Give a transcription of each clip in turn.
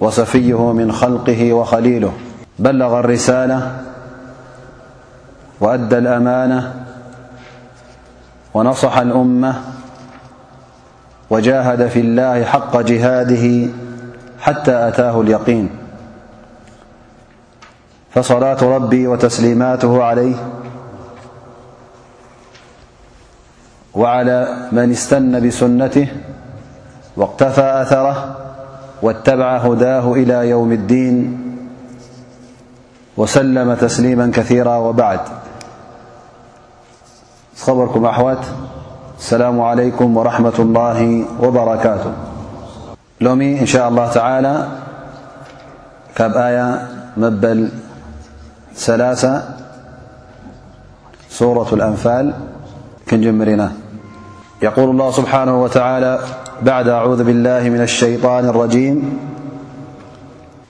وصفيه من خلقه وخليله بلغ الرسالة وأدى الأمانة ونصح الأمة وجاهد في الله حق جهاده حتى أتاه اليقين فصلاة ربي وتسليماته عليه وعلى من استن بسنته واقتفى أثره واتبع هداه إلى يوم الدين وسلم تسليما كثيرا وبعد بركم أوت السلام عليكم ورحمة الله وبركاته لومي إن شاء الله تعالى كبآية مبل ثلاة سورة الأنال كنجمرنا يقول الله سبحانه وتعالى بعد أعوذ بالله من الشيطان الرجيم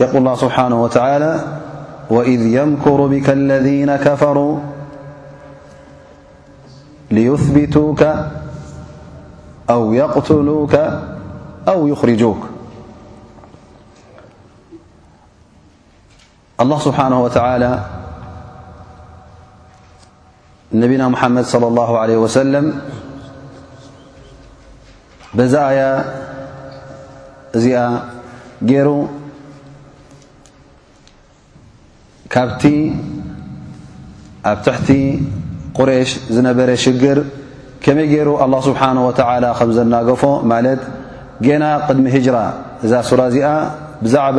يقل الله سبحنه وتعلى وإذ ينكر بك الذين كفروا ليثبتوك أو يقتلوك أو يخرجوك ኣላህ ስብሓንሁ ወተዓላ ነቢና ሙሓመድ صለ ላሁ ዓለህ ወሰለም በዛ ኣያ እዚኣ ገይሩ ካብቲ ኣብ ትሕቲ ቁሬሽ ዝነበረ ሽግር ከመይ ገይሩ ኣላ ስብሓን ወተዓላ ከም ዘናገፎ ማለት ጌና ቅድሚ ህጅራ እዛ ሱራ እዚኣ ብዛዕባ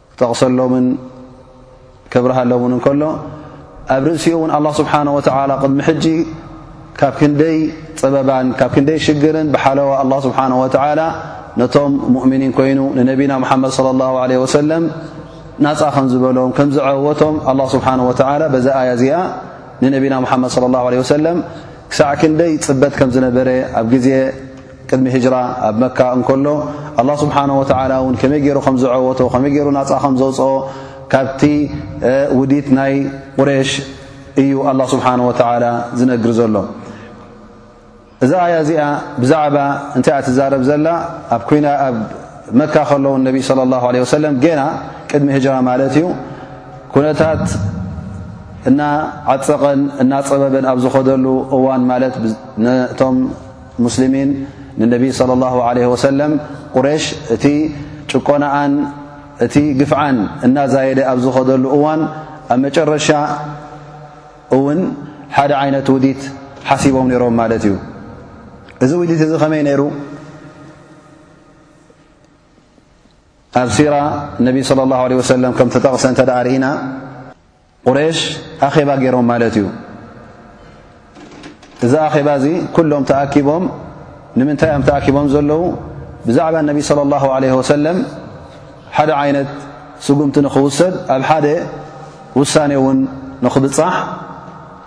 ክጠቕሰሎምን ከብርሃሎምን እንከሎ ኣብ ርእሲኡ እውን ኣላ ስብሓን ወተዓላ ቅድሚ ሕጂ ካብ ክንደይ ፀበባን ካብ ክንደይ ሽግርን ብሓለዋ ኣላ ስብሓን ወተዓላ ነቶም ሙእምኒን ኮይኑ ንነቢና ሙሓመድ ለ ላሁ ለ ወሰለም ናፃ ከም ዝበሎም ከም ዝዐወቶም ኣላ ስብሓን ወተዓላ በዛ ኣያ እዚኣ ንነቢና ሙሓመድ ለ ላሁ ለ ወሰለም ክሳዕ ክንደይ ፅበት ከም ዝነበረ ኣብ ግዜ ቅድሚ ህጅራ ኣብ መካ እንከሎ ኣላ ስብሓን ወተዓላ እውን ከመይ ገይሩ ከም ዝዐወቶ ከመይ ገይሩ ናፃ ከም ዘውፅኦ ካብቲ ውዲት ናይ ቁሬሽ እዩ ኣላ ስብሓን ወተዓላ ዝነግር ዘሎ እዛ ኣያ እዚኣ ብዛዕባ እንታይ እያ ትዛረብ ዘላ ኣብ ኮይና ኣብ መካ ከለዉ ነቢ صለ ላሁ ለ ወሰለም ገና ቅድሚ ህጅራ ማለት እዩ ኩነታት እና ዓፀቐን እናፀበበን ኣብ ዝኸደሉ እዋን ማለት ነቶም ሙስሊሚን ንነቢይ صለ ላሁ ዓለህ ወሰለም ቁሬሽ እቲ ጭቆናኣን እቲ ግፍዓን እናዛየደ ኣብ ዝኸደሉ እዋን ኣብ መጨረሻ እውን ሓደ ዓይነት ውዲት ሓሲቦም ነይሮም ማለት እዩ እዚ ውዲት እዚ ኸመይ ነይሩ ኣብ ሲራ ነቢይ صለ ላሁ ለ ወሰለም ከም ተጠቕሰ እንተ ርኢና ቁሬሽ ኣኼባ ገይሮም ማለት እዩ እዚ ኣኼባ እዚ ኩሎም ተኣኪቦም ንምንታይ እዮም ተኣኪቦም ዘለዉ ብዛዕባ ነቢ صለ ላሁ ለ ወሰለም ሓደ ዓይነት ስጉምቲ ንኽውሰድ ኣብ ሓደ ውሳኔ እውን ንኽብፃሕ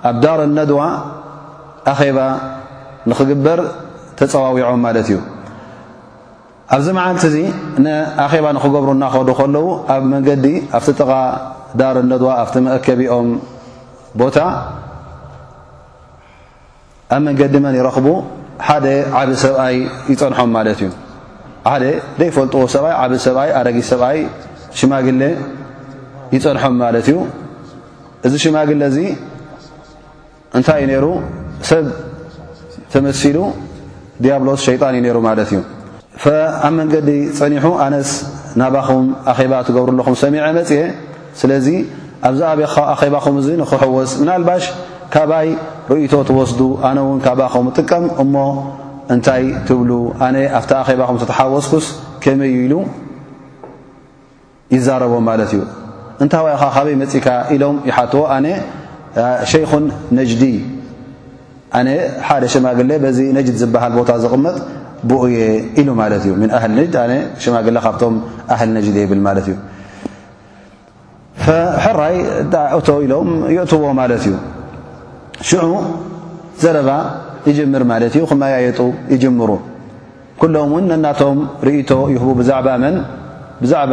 ኣብ ዳር ነድዋ ኣኼባ ንኽግበር ተፀዋዊዖም ማለት እዩ ኣብዚ መዓልቲ እዚ ንኣኼባ ንክገብሩ እናኸዱ ከለዉ ኣብ መንገዲ ኣብቲ ጥቓ ዳር ነድዋ ኣብቲ መእከቢኦም ቦታ ኣብ መንገዲ መን ይረኽቡ ሓደ ዓብ ሰብኣይ ይፀንሖም ማለት እዩ ሓደ ዘይፈልጥዎ ሰብኣይ ዓብ ሰብኣይ ኣረጊ ሰብኣይ ሽማግለ ይፀንሖም ማለት እዩ እዚ ሽማግለ እዚ እንታይ እዩ ነይሩ ሰብ ተመሲሉ ዲያብሎስ ሸይጣን እዩ ነይሩ ማለት እዩ ኣብ መንገዲ ጸኒሑ ኣነስ ናባኹም ኣኼባ ትገብሩ ኣለኹም ሰሚዐ መጽየ ስለዚ ኣብዚ ኣብ ኣኼባኹም እዚ ንክሕወስ ምናልባሽ ካባይ ርእቶ ትወስዱ ኣነ እውን ካባኹም እጥቀም እሞ እንታይ ትብሉ ኣነ ኣብቲ ኣኼባኹም ዝተተሓወስኩስ ከመይ ኢሉ ይዛረቦም ማለት እዩ እንታዋይ ኢኻ ካበይ መጺካ ኢሎም ይሓትዎ ኣነ ሸይኹን ነጅዲ ኣነ ሓደ ሽማግሌ በዚ ነጅድ ዝበሃል ቦታ ዝቕመጥ ብኡ እየ ኢሉ ማለት እዩ ምን ኣህል ነጅድ ኣነ ሽማግሌ ካብቶም ኣህል ነጅድ እየ ይብል ማለት እዩ ሕራይ እቶ ኢሎም ይእትዎ ማለት እዩ ሽዑ ዘረባ ይጅምር ማለት እዩ ክመያየጡ ይጅምሩ ኩሎም ውን ነናቶም ርእይቶ ይህቡ ብዛዕባ መን ብዛዕባ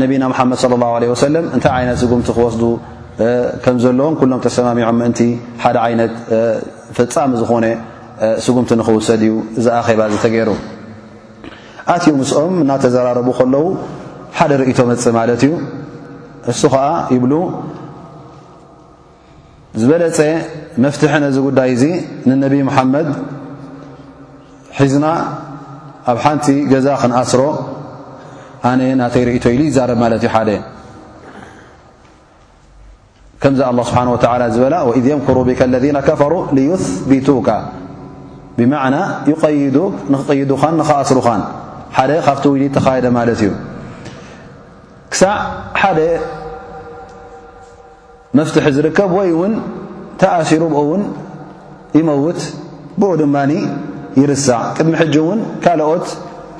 ነቢና ሙሓመድ صለ ላሁ ለ ወሰለም እንታይ ዓይነት ስጉምቲ ክወስዱ ከም ዘለዎም ኩሎም ተሰማሚዖም ምእንቲ ሓደ ዓይነት ፈፃሚ ዝኾነ ስጉምቲ ንክውሰድ እዩ እዚ ኣኼባ እዚ ተገይሩ ኣትዩ ምስኦም እናተዘራረቡ ከለዉ ሓደ ርእይቶ መፅ ማለት እዩ እሱ ከዓ ይብሉ ዝበለጸ መፍትሒ ነዚ ጉዳይ እዚ ንነብይ ሙሓመድ ሒዝና ኣብ ሓንቲ ገዛ ክንኣስሮ ኣነ ናተይ ርእቶ ኢሉ ይዛረብ ማለት እዩ ሓደ ከምዚ ኣላ ስብሓን ወተላ ዝበላ ወኢዝ የምክሩ ብከ ለذና ከፈሩ ልዩስቢቱካ ብማዕና ይቀይዱ ንክቅይዱኻን ንክኣስሩኻን ሓደ ካብቲ ውይዲ ተኻየደ ማለት እዩ ክሳዕ ሓደ መፍትሒ ዝርከብ ወይ እውን ተኣሲሩ ብኡ እውን ይመውት ብኡ ድማ ይርሳዕ ቅድሚ ሕጂ እውን ካልኦት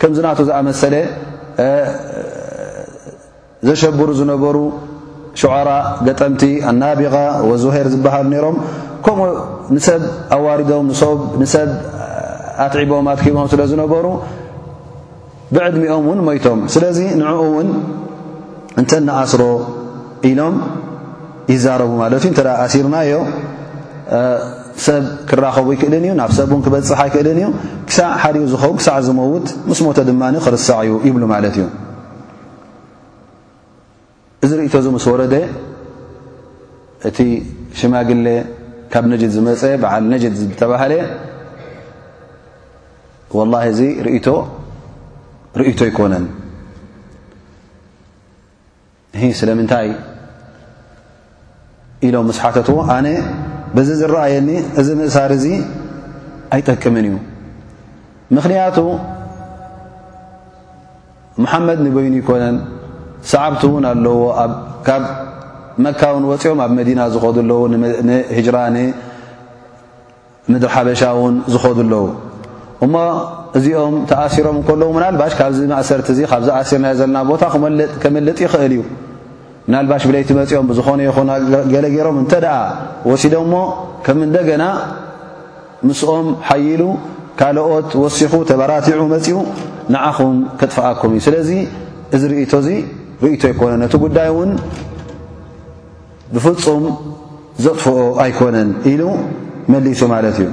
ከምዝናቱ ዝኣመሰለ ዘሸብሩ ዝነበሩ ሸዕራ ገጠምቲ ኣናቢቓ ወዙሄር ዝበሃሉ ነይሮም ከምኡ ንሰብ ኣዋሪዶም ንሰብ ኣትዒቦም ኣትኪቦም ስለ ዝነበሩ ብዕድሚኦም እውን ሞይቶም ስለዚ ንዕኡ እውን እንተ ንኣስሮ ኢሎም ይዛረቡ ማለት እዩ እተ ኣሲርናዮ ሰብ ክራኸቡ ኣይክእልን እዩ ናብ ሰብ እውን ክበፅሕ ኣይክእልን እዩ ክሳዕ ሓሪኡ ዝኸውን ክሳዕ ዝመውት ምስ ሞተ ድማ ክርሳዕ እዩ ይብሉ ማለት እዩ እዚ ርእቶ እዚ ምስ ወረደ እቲ ሽማግለ ካብ ነጅድ ዝመፀ በዓል ነጅድ ዝተባሃለ ወላ እዚ ርእቶ ርእቶ ኣይኮነን እ ስለምንታይ ኢሎም ምስ ሓተትዎ ኣነ በዚ ዝረኣየኒ እዚ ምእሳር እዚ ኣይጠቅምን እዩ ምኽንያቱ ሙሓመድ ንበይኑ ኣይኮነን ሰዓብቲ እውን ኣለዎ ካብ መካ ውን ወፂኦም ኣብ መዲና ዝኸዱ ኣለዉ ንሂጅራ ንምድሪ ሓበሻ ውን ዝኸዱ ኣለዉ እሞ እዚኦም ተኣሲሮም እከለዉ ምናልባሽ ካብዚ ማእሰርቲ እዚ ካብዚ ኣሲርናዮ ዘለና ቦታ ከምልጥ ይኽእል እዩ ምናልባሽ ብለይቲ መፂኦም ብዝኾነ ይኹን ገለ ገይሮም እንተ ደኣ ወሲዶም እሞ ከም እንደገና ምስኦም ሓዪሉ ካልኦት ወሲኹ ተበራቲዑ መጺኡ ንዓኹም ከጥፍኣኩም እዩ። ስለዚ እዚ ርእይቶ እዚ ርእይቶ ኣይኮነን፣ ነቲ ጉዳይ እውን ብፍጹም ዘጥፍኦ ኣይኮነን ኢሉ መሊሱ ማለት እዩ።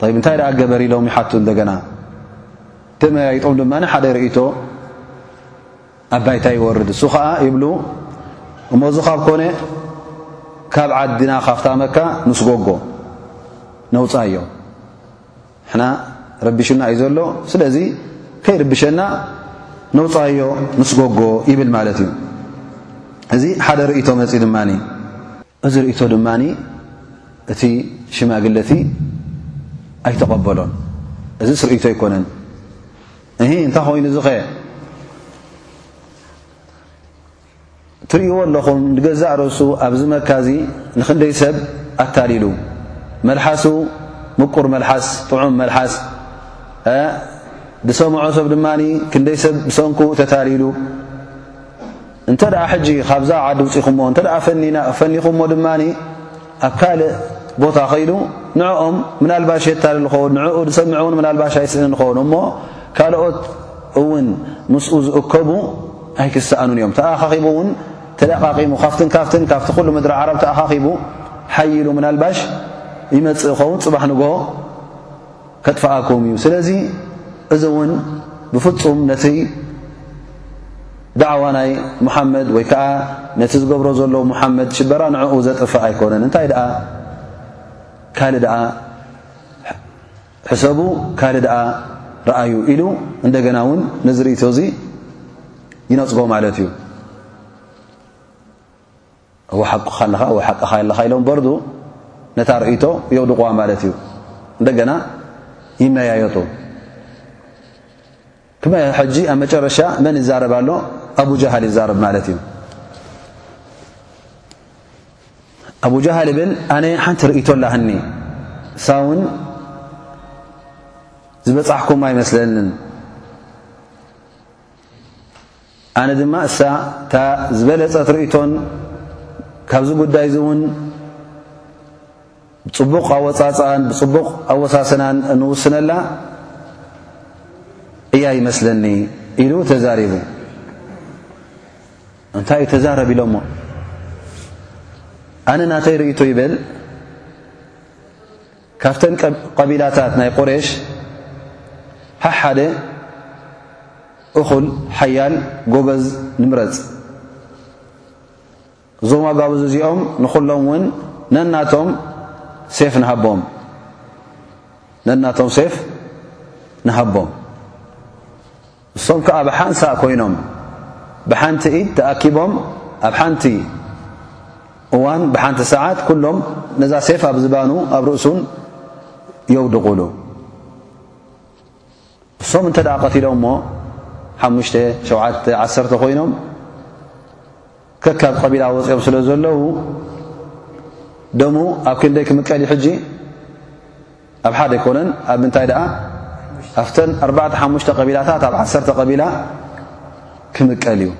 ጠይብ እንታይ ደኣ ገበር ኢሎም ይሓቱ እንደገና ተመያይጦም ድማ ሓደ ርእቶ ኣብ ባይታ ይወርድ እሱ ኸዓ ይብሉ እሞ እዚ ኻብ ኮነ ካብ ዓድና ካብታ መካ ምስ ጎጎ ነውፃ እዮ ሕና ረቢሹና እዩ ዘሎ ስለዚ ከይርብሸና ነውፃ እዮ ምስ ጎጎ ይብል ማለት እዩ እዚ ሓደ ርእቶ መፂ ድማ እዚ ርእይቶ ድማ እቲ ሽማግለ እቲ ኣይተቐበሎን። እዚስ ርእይቶ ኣይኮነን። እሂ እንታይ ኮይኑ እዚ ኸ ትርእይዎ ኣለኹም ንገዛእ ርእሱ ኣብዚ መካ እዚ ንክንደይ ሰብ ኣታሊሉ መልሓሱ ምቁር መልሓስ ጥዑም መልሓስ ዝሰምዖ ሰብ ድማ ክንደይ ሰብ ብሰንኩ ተታሊሉ እንተ ሕጂ ካብዛ ዓዲ ውፂኹሞ እተ ፈኒኹሞ ድማ ኣብ ካልእ ቦታ ከይዱ ንዕኦም ምናልባሽ የታልል ዝኸውን ንኡ ዝሰምዕ እውን ምናልባሽ ኣይስእንን ዝኸውን እሞ ካልኦት እውን ምስኡ ዝእከቡ ኣይክሰኣኑን እዮም ተኣኻኺቡ እውን ተለቃቂሙ ካብትን ካብትን ካብቲ ኩሉ ምድሪ ዓረብ ተኣኻኺቡ ሓይሉ ምናልባሽ ይመፅእ ይኸውን ፅባሕ ንግሆ ከጥፍኣኩም እዩ ስለዚ እዚ እውን ብፍጹም ነቲ ዳዕዋ ናይ ሙሓመድ ወይ ከዓ ነቲ ዝገብሮ ዘሎ ሙሓመድ ሽበራ ንዕኡ ዘጥፍእ ኣይኮነን እንታይ ደኣ ካልእ ደኣ ሕሰቡ ካልእ ደኣ ረኣዩ ኢሉ እንደገና እውን ነዚ ርእቶ እዚ ይነፅጎ ማለት እዩ እወ ሓቁካ ኣለካ እወ ሓቅካ ኣለካ ኢሎም በርዱ ነታ ርእይቶ የውድቑዋ ማለት እዩ እንደገና ይመያየጡ ክመ ሕጂ ኣብ መጨረሻ መን ይዛረብ ኣሎ ኣቡ ጃሃል ይዛረብ ማለት እዩ ኣቡ ጃሃል ይብል ኣነ ሓንቲ ርእይቶ ኣላህኒ እሳ ውን ዝበጻሕኩም ኣይመስለንን ኣነ ድማ እሳ እታ ዝበለጸት ርእይቶን ካብዚ ጉዳይ እዚ እውን ብጽቡቕ ኣወጻጽኣን ብጽቡቕ ኣወሳስናን እንውስነላ እያ ይመስለኒ ኢሉ ተዛሪቡ እንታይ እዩ ተዛረብ ኢሎሞ ኣነ ናተይ ርእይቶ ይበል ካብተን ቀቢላታት ናይ ቁሬሽ ሓሓደ እኹል ሓያል ጎበዝ ንምረጽ እዞም ኣጓብዝ እዚኦም ንኹሎም እውን ነናቶም ሴፍ ንሃቦም ነናቶም ሴፍ ንሃቦም እሶም ከኣ ብሓንሳእ ኮይኖም ብሓንቲ ኢድ ተኣኪቦም ኣብ ሓንቲ እዋን ብሓንቲ ሰዓት ኩሎም ነዛ ሴፍ ኣብ ዝባኑ ኣብ ርእሱን የውድቑሉ እሶም እንተ ደኣ ቀቲሎም እሞ ሓሙሽተ ሸውዓተ ዓሰርተ ኮይኖም ከካብ ቀቢላ ወፂኦም ስለ ዘለዉ ደሙ ኣብ ክንደይ ክምቀል ሕጂ ኣብ ሓደ ኣይኮነን ኣብ ምንታይ ደኣ ኣብተን ኣርባዕተ ሓሙሽተ ቀቢላታት ኣብ ዓሰርተ ቀቢላ ክምቀል እዩ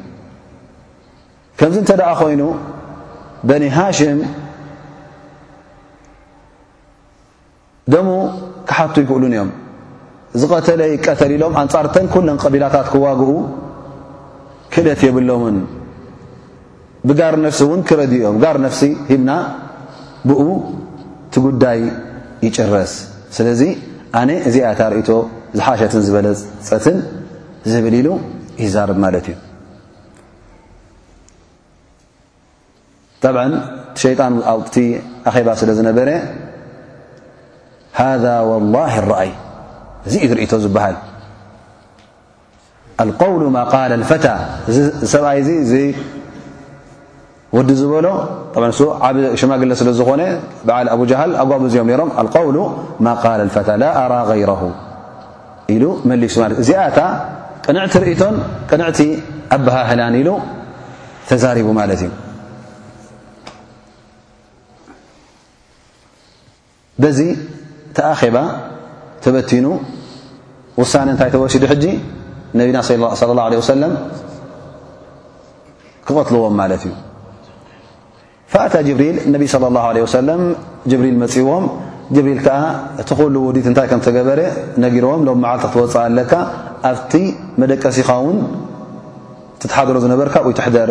ከምዚ እንተ ደኣ ኮይኑ በኒ ሃሽም ደሙ ክሓቱ ይክእሉን እዮም ዝቐተለ ይቀተል ኢሎም ኣንጻርተን ኩለን ቀቢላታት ክዋግኡ ክእለት የብሎምን ብጋር ነፍሲ እውን ክረድኡ እዮም ጋር ነፍሲ ሂብና ብኡ ትጉዳይ ይጭረስ ስለዚ ኣነ እዚኣ ታርእቶ ዝሓሸትን ዝበለፀትን ዝብል ኢሉ ይዛርብ ማለት እዩ ጠብ ሸይጣን ኣብቲ ኣኼባ ስለ ዝነበረ ሃذ ወላه ረኣይ እዚ እዩ ርእቶ ዝበሃል ኣልቀውሉ ማ ቃል ኣልፈታ እዚ ሰብኣይ እዚ እዚ ወዲ ዝበሎ ን ዓብ ሽማግለ ስለ ዝኾነ በዓል ኣብጃሃል ኣጓብ እዚኦም ነሮም ኣልቀውሉ ማ ቃል ኣልፈታ ላ ኣራ غይረ ኢሉ መሊሱ ማለት እዚኣ እታ ቅንዕቲ ርእቶን ቅንዕቲ ኣበሃህላን ኢሉ ተዛሪቡ ማለት እዩ በዚ ተኣኼባ ተበቲኑ ውሳነ እንታይ ተወሲዱ ሕጂ ነቢና صለ ላه ለ ወሰለም ክቐትልዎም ማለት እዩ ፈእታ ጅብሪል ነቢ صለ ላه ለ ወሰለም ጅብሪል መፅዎም ጅብሪል ከዓ እቲ ኩሉ ውዲት እንታይ ከም ተገበረ ነጊርዎም ሎም መዓልቲ ክትወፅእ ኣለካ ኣብቲ መደቀሲኻ ውን ትትሓደሮ ዝነበርካ ኣብኡይ ትሕደር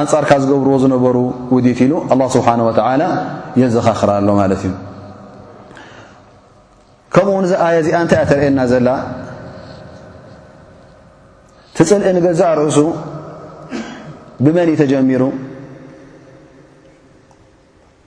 ኣንጻርካ ዝገብርዎ ዝነበሩ ውዲት ኢሉ ኣላ ስብሓን ወተዓላ የዘኻኽር ኣሎ ማለት እዩ ከምኡ ውን እዚ ኣያ እዚኣ እንታይ እያ ተርእየና ዘላ እቲ ፅልኢ ንገዛእ ርእሱ ብመን እዩ ተጀሚሩ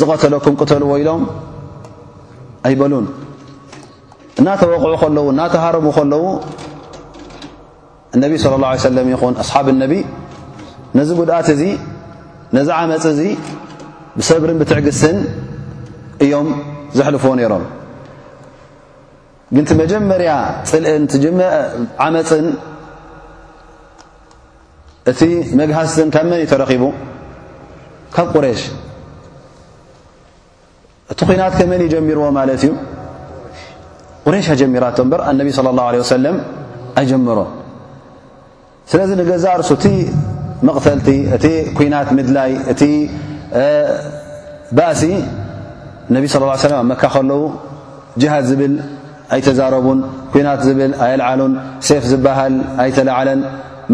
ዝቐተለኩም ቅተልዎ ኢሎም ኣይበሉን እናተወቕዑ ከለዉ እናተሃረሙ ከለዉ እነቢ ስለ ላ ሰለም ይኹን ኣስሓብ እነቢ ነዚ ጉድኣት እዚ ነዚ ዓመፅ እዚ ብሰብርን ብትዕግስትን እዮም ዘሕልፍዎ ነይሮም ግንቲ መጀመርያ ፅልእን ዓመፅን እቲ መግሃስ ግን ካብ መን እዩ ተረኺቡ ካብ ቁሬሽ እቲ ኩናት ከመን እዩ ጀሚርዎ ማለት እዩ ቁሬሽ ኣጀሚራቶ እበር ኣነቢ صለ ላه ለ ወሰለም ኣይጀመሮ ስለዚ ንገዛ ርሱ እቲ መቕተልቲ እቲ ኩናት ምድላይ እቲ ባእሲ ነቢ ስ ሰለ ኣብ መካ ከለዉ ጅሃድ ዝብል ኣይተዛረቡን፣ ኩናት ዝብል ኣየልዓሉን፣ ሴፍ ዝበሃል ኣይተላዕለን፣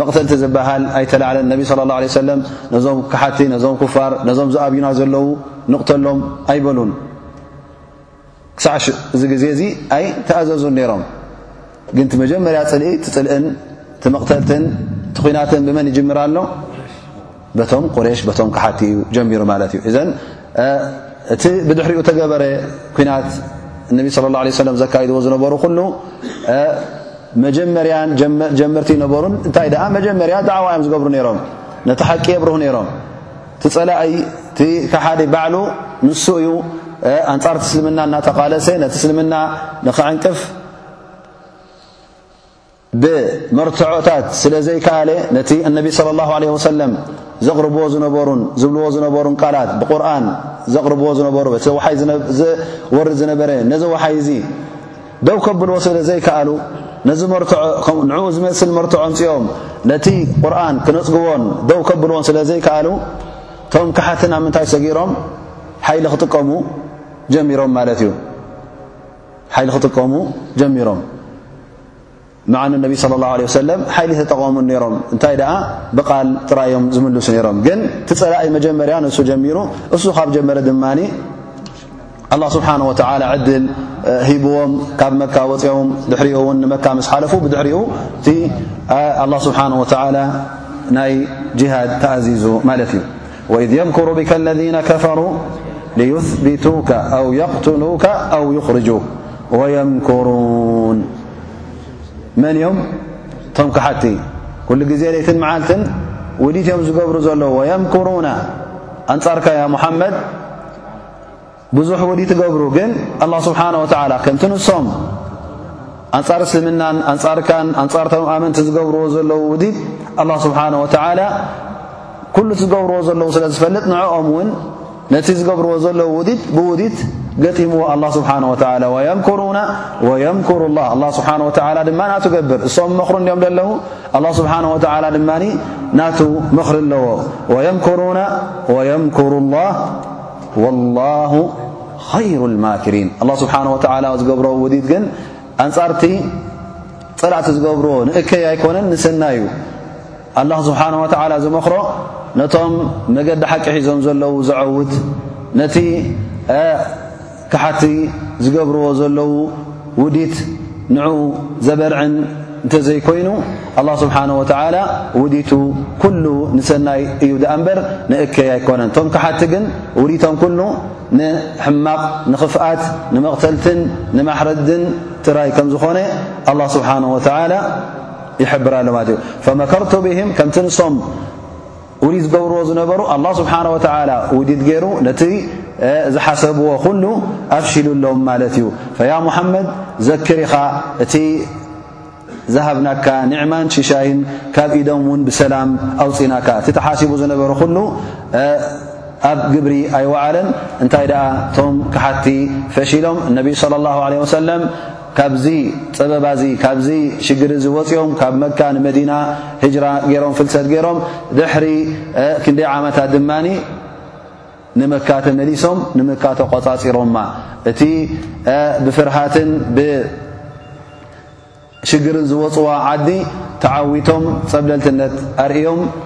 መቕተልቲ ዝበሃል ኣይተላዕለን። ነቢ ስለ ላ ሰለም ነዞም ክሓቲ ነዞም ኩፋር ነዞም ዝኣብዩና ዘለዉ ንቕተሎም ኣይበሉን። ክሳዕ እዚ ግዜ እዚ ኣይ ተኣዘዙን ነይሮም። ግን ቲ መጀመርያ ፅልኢ ትፅልእን ትመቕተልትን ትኲናትን ብመን ይጅምር ኣሎ? በቶም ቁሬሽ በቶም ከሓድቲ እዩ ጀሚሩ ማለት እዩ እዘን እቲ ብድሕሪኡ ተገበረ ኩናት እነቢ ስለ ላ ለ ሰለም ዘካይድዎ ዝነበሩ ኩሉ መጀመርያን ጀመርቲ ነበሩን እንታይ ደኣ መጀመርያ ዳዕዋ እዮም ዝገብሩ ነይሮም ነቲ ሓቂ የብርሁ ነይሮም እቲ ፀላኢ እቲ ካሓዲ ባዕሉ ንሱ እዩ ኣንጻር እቲ እስልምና እናተቓለሰ ነቲ እስልምና ንክዕንቅፍ ብመርትዖታት ስለ ዘይከኣለ ነቲ እነቢ صለ ላሁ ለ ወሰለም ዘቕርብዎ ዝነበሩን ዝብልዎ ዝነበሩን ቃላት ብቁርን ዘቕርብዎ ዝነበሩ እቲ ውሓይ ዝወርድ ዝነበረ ነዚ ውሓይ እዙ ደው ከብልዎ ስለ ዘይከኣሉ ነዚ ንኡ ዝመስል መርትዖ ኣምፅኦም ነቲ ቁርን ክነፅግዎን ደው ከብልዎን ስለ ዘይከኣሉ እቶም ካሓትን ኣብ ምንታይ ሰጊሮም ሓይሊ ክጥቀሙ ጀሚሮም ማለት እዩ ሓይሊ ክጥቀሙ ጀሚሮም ምዓኑ ነቢ صለ ላه ለ ሰለም ሓይሊ ተጠቐሙን ነይሮም እንታይ ደኣ ብቓል ጥራዮም ዝምልሱ ነይሮም ግን እቲ ጸላኢ መጀመርያ ንሱ ጀሚሩ እሱ ካብ ጀመረ ድማ ኣላ ስብሓን ወተላ ዕድል ሂብዎም ካብ መካ ወፅኦም ድሕሪኡ እውን ንመካ ምስ ሓለፉ ብድሕሪኡ እቲ ኣላ ስብሓን ወተላ ናይ ጅሃድ ተኣዚዙ ማለት እዩ وإذ يمكر بك الذين كفروا ليثبتوك أو يقتلوك أو يخرجو ويمكرون من يم ቶ كቲ كل ዜ ليت مዓلት ولትም ዝገብر ዘل ويمكرون أንጻرك محمد ብዙሕ ወዲ ትገብሩ ግን ኣላ ስብሓን ወተዓላ ከምቲ ንሶም ኣንጻር እስልምናን ኣንጻርካን ኣንጻርቶም ኣመንቲ ዝገብርዎ ዘለዉ ውዲት ኣላ ስብሓን ወተዓላ ኩሉ እቲ ዝገብርዎ ዘለዉ ስለ ዝፈልጥ ንዕኦም እውን ነቲ ዝገብርዎ ዘለዉ ውዲት ብውዲት ገጢምዎ ኣላ ስብሓን ወተዓላ ወየምኩሩና ወየምኩሩ ላ ኣላ ስብሓን ወተዓላ ድማ ናቱ ገብር እሶም መኽሩ እንዲኦም ዘለዉ ኣላ ስብሓን ወተዓላ ድማ ናቱ ምኽሪ ኣለዎ ወየምኩሩና ወየምኩሩ ላ ወላሁ ኸይሩ ልማኪሪን ኣላ ስብሓን ወተዓላ ዝገብሮ ውዲት ግን ኣንጻርቲ ጸላእቲ ዝገብሮ ንእከይ ኣይኮነን ንሰና እዩ ኣላ ስብሓን ወተዓላ ዝመኽሮ ነቶም መገዲ ሓቂ ሒዞም ዘለዉ ዘዐውት ነቲ ክሓቲ ዝገብርዎ ዘለዉ ውዲት ንዕኡ ዘበርዕን እንተዘይኮይኑ ኣላ ስብሓን ወተዓላ ውዲቱ ኩሉ ንሰናይ እዩ ድኣ እምበር ንእከይ ኣይኮነን እቶም ክሓቲ ግን ውዲቶም ኩሉ ንሕማቕ ንኽፍኣት ንመቕተልትን ንማሕረድን ጥራይ ከም ዝኾነ ኣላ ስብሓን ወተዓላ ይሕብር ኣሎ ማለት እዩ ፈመከርቱ ብህም ከምቲ ንሶም ኡሪት ዝገብርዎ ዝነበሩ ኣላ ስብሓን ወተዓላ ውዲት ገይሩ ነቲ ዝሓሰብዎ ኩሉ ኣፍሽሉሎም ማለት እዩ ፈያ ሙሓመድ ዘክር ኢኻ እቲ ዝሃብናካ ኒዕማን ሽሻይን ካብ ኢዶም እውን ብሰላም ኣውፅናካ እቲ ተሓሲቡ ዝነበሩ ኩሉ ኣብ ግብሪ ኣይወዓለን እንታይ ደኣ እቶም ክሓቲ ፈሽሎም እነቢይ ለ ላ ለ ወሰለም ካብዚ ጸበባ እዚ ካብዚ ሽግር እዚ ወጺኦም ካብ መካ ንመዲና ህጅራ ገይሮም ፍልሰት ገይሮም ድሕሪ ክንደይ ዓመታት ድማ ንመካ ተመሊሶም ንመካ ተቆጻጺሮማ እቲ ብፍርሃትን ብሽግርን ዝወጽዋ ዓዲ ተዓዊቶም ጸብለልትነት ኣርእዮም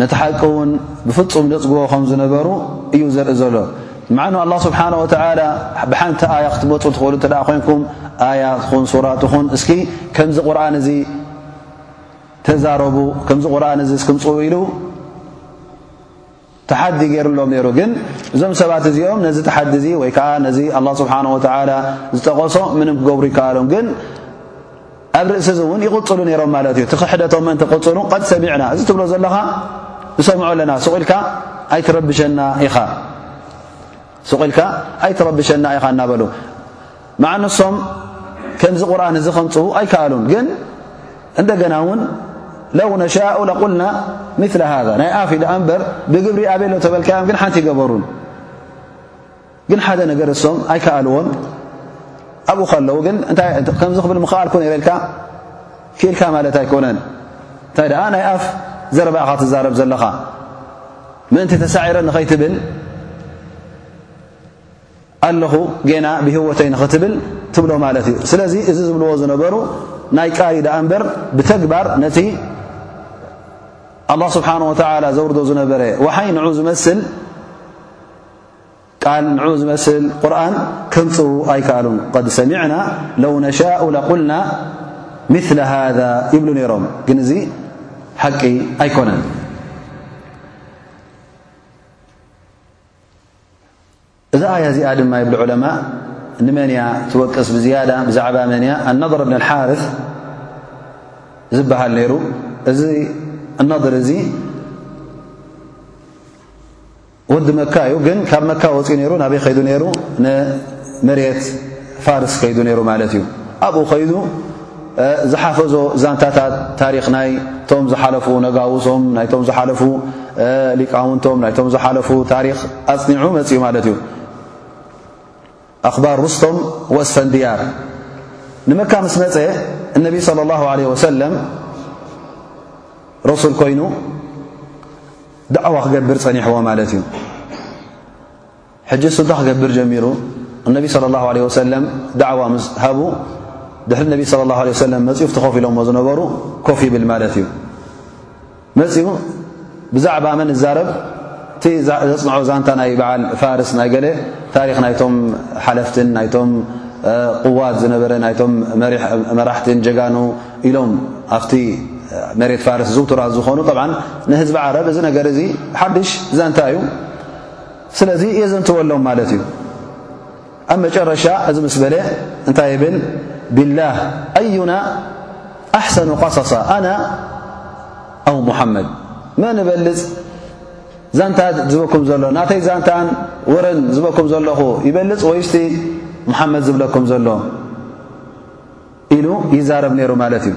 ነቲ ሓቂ እውን ብፍጹም ደጽግዎ ከም ዝነበሩ እዩ ዘርኢ ዘሎ ምዓኑ ኣላ ስብሓን ወተላ ብሓንቲ ኣያ ክትመፁ ትኽእሉ እተ ኮንኩም ኣያ ትኹን ሱራ ትኹን እስኪ ከምዚ ቁርን እዚ ተዛረቡ ከምዚ ቁርን እዚ እስክምፅኡ ኢሉ ተሓዲ ገይሩሎም ነይሩ ግን እዞም ሰባት እዚኦም ነዚ ተሓዲ እዚ ወይ ከዓ ነዚ ኣላ ስብሓን ወተላ ዝጠቐሶ ምንም ክገብሩ ይከኣሎም ግን ኣብ ርእሲ እዚ እውን ይቕፅሉ ነይሮም ማለት እዩ እቲ ክሕደቶም ምእንቲ ቅፅሉ ቐድ ሰሚዕና እዚ ትብሎ ዘለኻ ንሰምዖ ኣለና ሱቕ ኢልካ ኣይትረብሸና ኢኻ ሱቕ ኢልካ ኣይትረብሸና ኢኻ እናበሉ መዓ ንሶም ከምዚ ቁርን እዚ ከምፅኡ ኣይከኣሉን ግን እንደገና እውን ለው ነሻኡ ለቁልና ምላ ሃ ናይ ኣፍ ዳኣ እምበር ብግብሪ ኣበሎ ተበልካዮም ግን ሓንቲ ይገበሩን ግን ሓደ ነገር እሶም ኣይከኣልዎን ኣብኡ ከለዉ ግን ከምዚ ክብል ምክኣልኩ ነረ ኢልካ ክኢልካ ማለት ኣይኮነን እንታይ ደኣ ናይ ኣፍ ዘረባ ኢኻ ትዛረብ ዘለኻ ምእንቲ ተሳዒረ ንኸይትብል ኣለኹ ጌና ብህወተይ ንኽትብል ትብሎ ማለት እዩ ስለዚ እዚ ዝብልዎ ዝነበሩ ናይ ቃል ዩ ደኣ እምበር ብተግባር ነቲ ኣላ ስብሓን ወተዓላ ዘውርዶ ዝነበረ ወሓይ ንዑ ዝመስል ቃል ንዕኡ ዝመስል ቁርን ከምጽኡ ኣይከኣሉን ቐድ ሰሚዕና ለው ነሻኡ ለቁልና ምለ ሃذ ይብሉ ነይሮም ግን እዚ ሓቂ ኣይኮነን እዛ ኣያ እዚኣ ድማ ይብሉ ዑለማ ንመን እያ ትወቅስ ብዝያዳ ብዛዕባ መን እያ ኣነضር ብን ሓርስ ዝበሃል ነይሩ እዚ ኣነضር እዚ ወዲ መካ እዩ ግን ካብ መካ ወፅኡ ነይሩ ናበይ ከይዱ ነይሩ ንመሬት ፋርስ ከይዱ ነይሩ ማለት እዩ ኣብኡ ከይዱ ዝሓፈዞ ዛንታታት ታሪክ ናይቶም ዝሓለፉ ነጋውሶም ናይቶም ዝሓለፉ ሊቃውንቶም ናይቶም ዝሓለፉ ታሪክ ኣፅኒዑ መፅኡ ማለት እዩ ኣኽባር ሩስቶም ወእስፈንድያር ንመካ ምስ መጸ እነቢ صለ ላሁ ዓለ ወሰለም ረሱል ኮይኑ ዳዕዋ ክገብር ጸኒሕዎ ማለት እዩ ሕጂ እሱ እንታይ ክገብር ጀሚሩ እነቢ صለ ላሁ ለ ወሰለም ዳዕዋ ምስ ሃቡ ድሕሪ ነቢ ስለ ላሁ ለ ወሰለም መጽኡፍቲ ኮፍ ኢሎሞ ዝነበሩ ኮፍ ይብል ማለት እዩ መጺኡ ብዛዕባ መን እዛረብ እቲ ዘጽንዖ ዛንታ ናይ በዓል ፋርስ ናይ ገለ ታሪኽ ናይቶም ሓለፍትን ናይቶም ቅዋት ዝነበረ ናይቶም መራሕትን ጀጋኑ ኢሎም ኣብቲ መሬት ፋርስ ዝውቱራት ዝኾኑ ጠብዓ ንህዝቢ ዓረብ እዚ ነገር እዚ ሓድሽ ዛንታ እዩ ስለዚ የዘንትወሎም ማለት እዩ ኣብ መጨረሻ እዚ ምስ በለ እንታይ ይብል ቢላህ ኣዩና ኣሕሰኑ ቀሰሳ ኣና ኣው ሙሓመድ መን እበልፅ ዛንታ ዝበኩም ዘሎ ናተይ ዛንታን ወረን ዝበኩም ዘለኹ ይበልፅ ወይስቲ ሙሓመድ ዝብለኩም ዘሎ ኢሉ ይዛረብ ነይሩ ማለት እዩ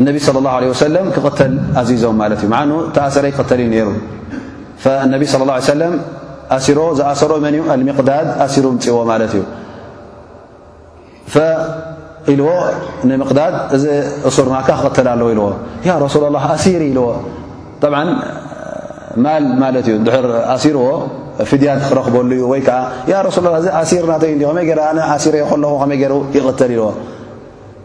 እነቢ صለ ላه ለ ወሰለም ክቕተል ኣዚዞም ማለት እዩ መዓኑ ተኣሰረ ይቅተል እዩ ነይሩ እነቢ ስለ ላ ሰለም ኣሲሮ ዝኣሰሮ መን እዩ ኣልሚቅዳድ ኣሲሩ ምፅዎ ማለት እዩ ኢልዎ ንምቅዳድ እዚ እሱር ናካ ክቕተል ኣለዎ ኢልዎ ያ ረሱላ ላ ኣሲር ኢልዎ ጠብዓ ማል ማለት እዩ ድር ኣሲርዎ ፍድያት ክረኽበሉ እዩ ወይ ከዓ ያ ረሱላ እዚ ኣሲር ናተይ እ ከመይ ገ ኣነ ኣሲረ ዮ ከለኹ ከመይ ገይሩ ይቕተል ኢልዎ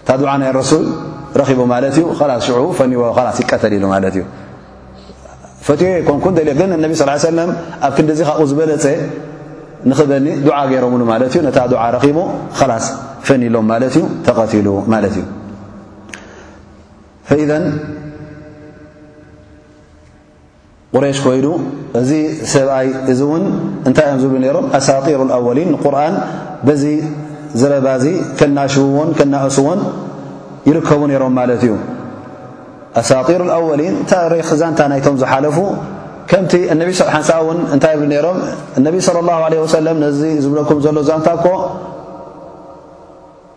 እታ ዱዓ ናይ ረሱል ረኺቡ ማለት እዩ ላስ ሽዑ ፈኒዎ ላስ ይቀተል ኢሉ ማለት እዩ ፈትዮ ኣይኮንኩን ደልዮ ግን እነቢ ስ ሰለም ኣብ ክንዲ እዚ ካብኡ ዝበለፀ ንኽበኒ ዱዓ ገይሮምሉ ማለት እዩ ነታ ዱዓ ረኺቡ ላስ ፈኒሎም ማለት እዩ ተቐትሉ ማለት እዩ ፈኢዘን ቁሬሽ ኮይዱ እዚ ሰብኣይ እዚ እውን እንታይ እዮም ዝብሉ ነይሮም ኣሳጢሩ ኣወሊን ንቁርን በዚ ዝረባ እዚ ከናሽውዎን ከናእስዎን ይርከቡ ነይሮም ማለት እዩ ኣሳጢሩ ኣወሊን ታሪክ ዛንታ ናይቶም ዝሓለፉ ከምቲ እነቢ ስ ሓንሳ እውን እንታይ ይብሉ ነይሮም እነቢ ስለ ላሁ ለ ወሰለም ነዚ ዝብለኩም ዘሎ ዛንታ እኮ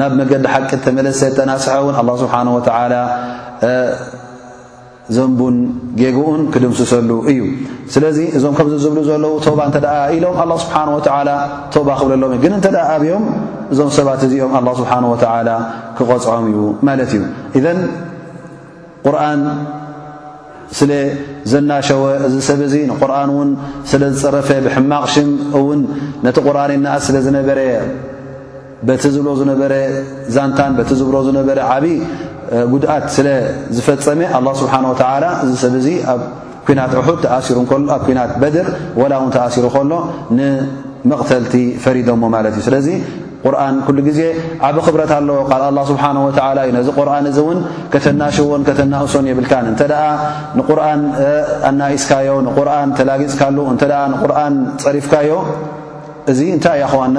ናብ መገዲ ሓቂ እተመለሰ እተናስሐ እውን ኣላ ስብሓን ወተዓላ ዘንቡን ጌግኡን ክድምስሰሉ እዩ ስለዚ እዞም ከምዚ ዝብሉ ዘለዉ ቶባ እንተ ኢሎም ኣላ ስብሓን ወተዓላ ቶባ ክብለሎም እዩ ግን እንተ ኣብዮም እዞም ሰባት እዚኦም ኣላ ስብሓን ወተዓላ ክቐፅዖም እዩ ማለት እዩ እዘን ቁርን ስለ ዘናሸወ እዚ ሰብ እዚ ንቁርን እውን ስለ ዝፀረፈ ብሕማቕ ሽም እውን ነቲ ቁርን ይናእስ ስለ ዝነበረ በቲ ዝብሎ ዝነበረ ዛንታን በቲ ዝብሮ ዝነበረ ዓብዪ ጉድኣት ስለ ዝፈጸመ ኣላ ስብሓን ወተዓላ እዚ ሰብ እዙ ኣብ ኩናት ዑሑድ ተኣሲሩ ከሎ ኣብ ኩናት በድር ወላ እውን ተኣሲሩ ከሎ ንመቕተልቲ ፈሪዶሞ ማለት እዩ ስለዚ ቁርን ኩሉ ግዜ ዓብ ክብረት ኣለዎ ቃል ኣላ ስብሓን ወተዓላ እዩ ነዚ ቁርን እዚ እውን ከተናሽዎን ከተናእሶን የብልካን እንተ ደኣ ንቁርን ኣናኢስካዮ ንቁርን ተላጊጽካሉ እንተ ንቁርን ጸሪፍካዮ እዚ እንታይ እያ ኸዋና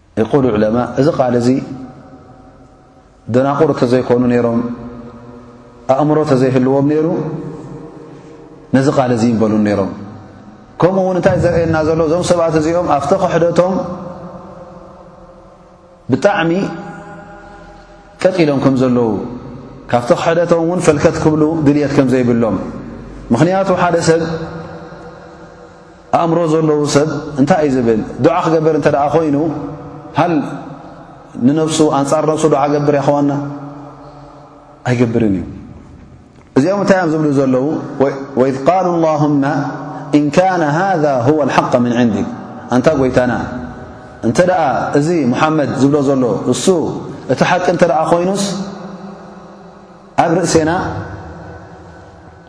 ይቁል ዑለማ እዚ ቃል እዚ ደናቑር እተዘይኮኑ ነይሮም ኣእምሮ እተዘይህልዎም ነይሩ ነዚ ቃል እዚ ይበሉ ነይሮም ከምኡ እውን እንታይ ዘርእየና ዘሎ እዞም ሰባት እዚኦም ኣብቲ ክሕደቶም ብጣዕሚ ቀጥ ኢሎም ከም ዘለዉ ካብቲ ክሕደቶም እውን ፈልከት ክብሉ ድልት ከም ዘይብሎም ምኽንያቱ ሓደ ሰብ ኣእምሮ ዘሎዉ ሰብ እንታይ እዩ ዝብል ዱዓ ክገብር እንተ ደኣ ኮይኑ ሃል ንነብሱ ኣንጻር ነብሱ ዱዓ ገብር ያኸዋና ኣይገብርን እዩ እዚኦም እንታይ እዮም ዝብሉ ዘለዉ ወኢዝ ቃሉ ላሁማ እን ካነ ሃذ ሁወ ሓق ምን ዕንዲ ኣንታ ጐይታና እንተ ደኣ እዚ ሙሓመድ ዝብሎ ዘሎ እሱ እቲ ሓቂ እንተ ደኣ ዀይኑስ ኣብ ርእሴና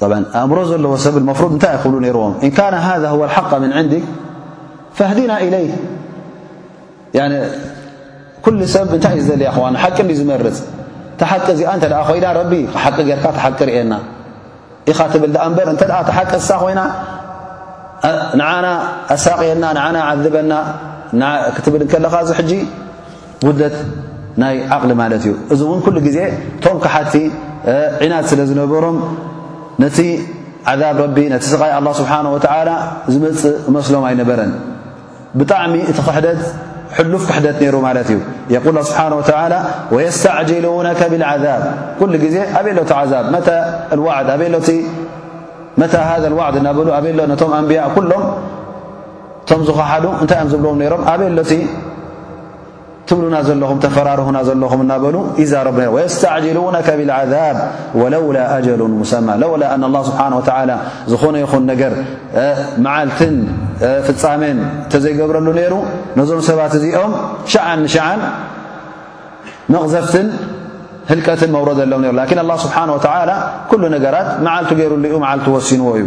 ጠብዓን ኣእምሮ ዘለዎ ሰብ መፍሩድ እንታይ እዩ ክብሉ ነይርዎም እን ካነ ሃዛ ሁወ ልሓቃ ምን ዕንዲ ፈህዲና ኢለይ ኩሉ ሰብ እንታይ እዩ ዝደልያ ክዋ ሓቂ እንዲ ዝመርፅ ቲ ሓቂ እዚኣ እንተ ኮይና ረቢ ሓቂ ጌርካ ተሓቂ ርእየና ኢኻ ትብል ድኣ እምበር እንተ ተሓቂ ንሳ ኮይና ንዓና ኣሳቅየና ንዓና ዓዝበና ክትብል ከለኻ እዚ ሕጂ ጉድለት ናይ ዓቕሊ ማለት እዩ። እዚ እውን ኩሉ ግዜ እቶም ካሓቲ ዒናት ስለ ዝነበሮም ነቲ ዓዛብ ረቢ ነቲ ስቓይ ኣላ ስብሓን ወተዓላ ዝመፅእ እመስሎም ኣይነበረን ብጣዕሚ እቲ ክሕደት ሕሉፍ ክሕደት ነይሩ ማለት እዩ የቁል ስብሓን ወተላ ወየስተዕጅሉነከ ብልዓዛብ ኩሉ ግዜ ኣበሎ እቲ ዓዛብ መታ ልዋዕድ ኣበሎ እቲ መታ ሃ ልዋዕድ እናበሉ ኣበሎ ነቶም ኣንብያ ኩሎም እቶም ዝኸሓዱ እንታይ እዮም ዝብልዎም ነይሮም ኣበይ ኣሎቲ ትብሉና ዘለኹም ተፈራርሁና ዘለኹም እናበሉ ይዛረቡ ነሮም ወየስተዕጅሉነከ ብልዓዛብ ወለውላ ኣጀሉ ሙሰማ ለውላ ኣን ላ ስብሓን ወተላ ዝኾነ ይኹን ነገር መዓልትን ፍፃሜን እተዘይገብረሉ ነይሩ ነዞም ሰባት እዚኦም ሸዓን ንሸዓን መቕዘፍትን ህልቀትን መውረዘሎም ነሩ ላኪን ኣላ ስብሓን ወተላ ኩሉ ነገራት መዓልቱ ገይሩሉ ዩ መዓልቱ ወሲንዎ እዩ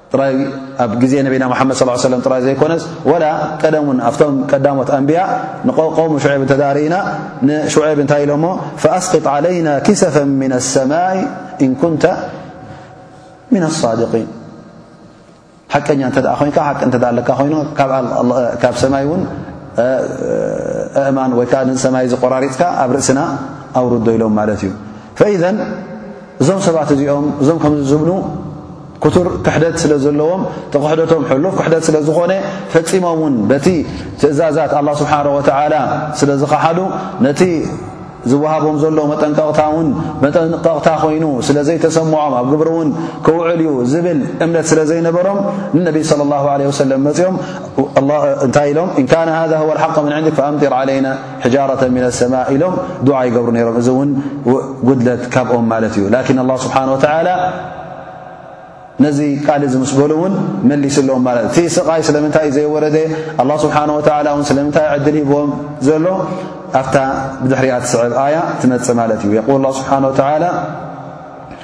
ጥራይ ኣብ ግዜ ነቢና መሓመድ ስ ሰለም ጥራይ ዘይኮነስ ወላ ቀደም ውን ኣብቶም ቀዳሞት ኣንብያ ንቆሙ ሽዔብ እንተ ርእና ንሽዔብ እንታይ ኢሎሞ ፈኣስቅጥ ዓለይና ኪሰፈ ምና ኣሰማይ እንኩንተ ምና ኣሳድቂን ሓቀኛ እተ ኮንካ ሓቂ እተ ኣለካ ኮይኑ ካብ ሰማይ እውን እእማን ወይከዓ ንሰማይ ዝቆራሪፅካ ኣብ ርእስና ኣውርዶ ኢሎም ማለት እዩ እዞም ሰባት እዚኦም እዞም ከምዚ ዝብሉ ክቱር ክሕደት ስለ ዘለዎም እቲ ክሕደቶም ሕሉፍ ክሕደት ስለ ዝኾነ ፈጺሞም እውን በቲ ትእዛዛት ኣላ ስብሓን ወተዓላ ስለ ዝኸሓዱ ነቲ ዝወሃቦም ዘሎ መጠንቀቕታ እውን መጠንቀቕታ ኮይኑ ስለ ዘይተሰምዖም ኣብ ግብሪ እውን ክውዕል እዩ ዝብል እምነት ስለ ዘይነበሮም ንነቢ ስለ ላሁ ለ ወሰለም መፅኦም እንታይ ኢሎም እንካነ ሃዛ ወልሓቅ ምን ዕንድክ ፈኣምጢር ዓለይና ሕጃረተ ምነ ሰማ ኢሎም ዱዓ ይገብሩ ነይሮም እዚ እውን ጉድለት ካብኦም ማለት እዩ ላኪን ኣላ ስብሓን ወተላ ነዚ ቃል እዚ ምስ በሉ እውን መሊሱ ኣለዎም ማለት እቲ ስቓይ ስለምንታይ እዩ ዘይወረደ ኣላ ስብሓን ወተላ እውን ስለምንታይ ዕድል ሂቦም ዘሎ ኣብታ ብድሕሪኣ ትስዕብ ኣያ ትመፅእ ማለት እዩ የቁል ላ ስብሓን ወተላ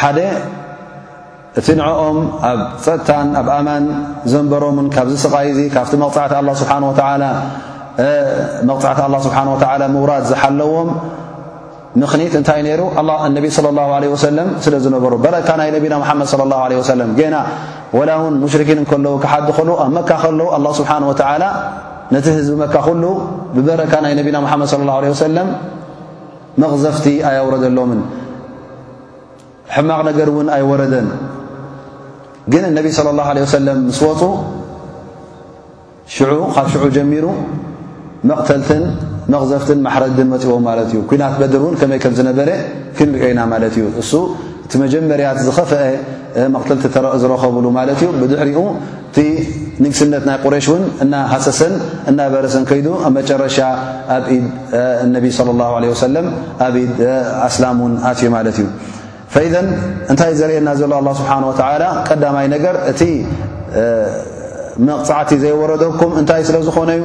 ሓደ እቲ ንዕኦም ኣብ ጸጥታን ኣብ ኣማን ዘንበሮምን ካብዚ ስቓይ እዚ ካብቲ መቕጻዕቲ ኣላ ስብሓን ወተዓላ መቕጻዕቲ ኣላ ስብሓን ወተዓላ ምውራድ ዝሓለዎም ምኽኒት እንታይ ነይሩ ነቢ صለ ላሁ ለ ወሰለም ስለ ዝነበሩ በረካ ናይ ነቢና ሓመድ صለ ላሁ ለ ወሰለም ገና ወላ እውን ሙሽርኪን እንከለዉ ክሓዲ ከሉ ኣብ መካ ከለዉ ኣላ ስብሓን ወተዓላ ነቲ ህዝቢ መካ ኩሉ ብበረካ ናይ ነቢና ሓመድ ለ ላሁ ለ ወሰለም መቕዘፍቲ ኣያውረደሎምን ሕማቕ ነገር እውን ኣይወረደን ግን እነቢ صለ ላه ለ ወሰለም ምስ ወፁ ሽዑ ካብ ሽዑ ጀሚሩ መቕተልትን መቕዘፍትን ማሕረድን መፅዎ ማለት እዩ ኩናት በድር እውን ከመይ ከም ዝነበረ ክንሪኦ ኢና ማለት እዩ እሱ እቲ መጀመርያት ዝኸፍአ መቕተልቲ ዝረኸብሉ ማለት እዩ ብድሕሪኡ እቲ ንግስነት ናይ ቁሬሽ እውን እናሃሰሰን እናበረሰን ከይዱ ኣብ መጨረሻ ኣብ ኢድ ነቢ صለ ላه ለ ወሰለም ኣብ ኢድ ኣስላም እውን ኣትዩ ማለት እዩ ፈኢዘን እንታይ ዘርእየና ዘሎ ኣላ ስብሓን ወተላ ቀዳማይ ነገር እቲ መቕፃዕቲ ዘይወረደኩም እንታይ ስለ ዝኾነ እዩ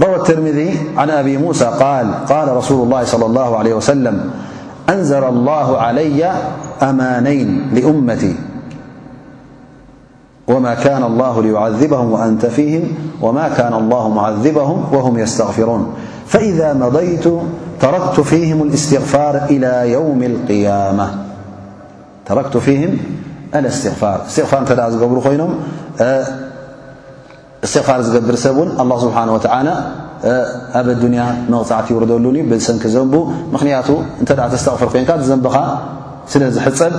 روى الترمذي عن أبي موسى-قال قال رسول الله صلى الله عليه وسلم أنزل الله علي أمانين لأمتي وم كان الله ليعذبهم وأنت فيهم وما كان الله معذبهم وهم يستغفرون فإذا مضيت تركت فيهم الاستغفار إلى يوم القيامةتركت فيهم الاستغفاراستغفاربرخين እስትቕፋር ዝገብር ሰብ እውን ኣላ ስብሓን ወተዓላ ኣብ ኣዱንያ መቕጻዕቲ ይውርደሉን እዩ ብሰንኪ ዘንቡ ምኽንያቱ እንተ ተስተቕፍር ኮንካ ዘንብኻ ስለ ዝሕፀብ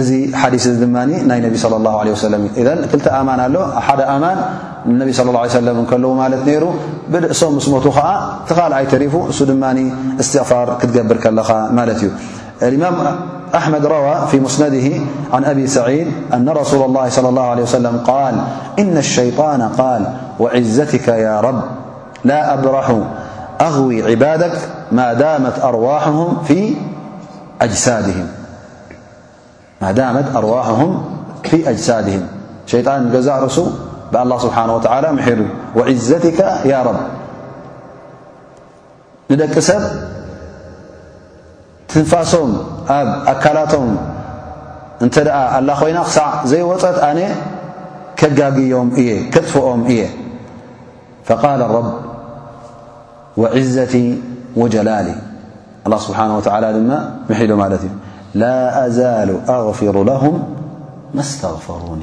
እዚ ሓዲስ እዚ ድማ ናይ ነቢ ለ ላ ለ ወሰለም እዩ እን ክልተ ኣማን ኣሎ ሓደ ኣማን ነቢ ስለ ላ ሰለም ከለዉ ማለት ነይሩ ብርእሶም ምስ ሞቱ ኸዓ ተኻልኣይ ተሪፉ እሱ ድማ እስትቕፋር ክትገብር ከለኻ ማለት እዩ أحمد روى في مسنده عن أبي سعيد أن رسول الله صلى الله عليه وسلم - قال إن الشيطان قال وعزتك يا رب لا أبرح أغوي عبادك ما دامت أرواحهم في أجسادهم شيطان جزاء رسو بالله سبحانه وتعالى مح وعزتك يا رب ንደቂ ሰብ ትንፋሶም ኣብ ኣካላቶም እንተ ደኣ ኣላ ኾይና ክሳዕ ዘይወፀት ኣነ ከጋግዮም እየ ከጥፍኦም እየ ፈቃል ረብ ወዕዘቲ ወጀላሊ ኣላ ስብሓን ወተዓላ ድማ ምሒሉ ማለት እዩ ላ ኣዛሉ ኣغፊሩ ለሁም መስተغፈሩኒ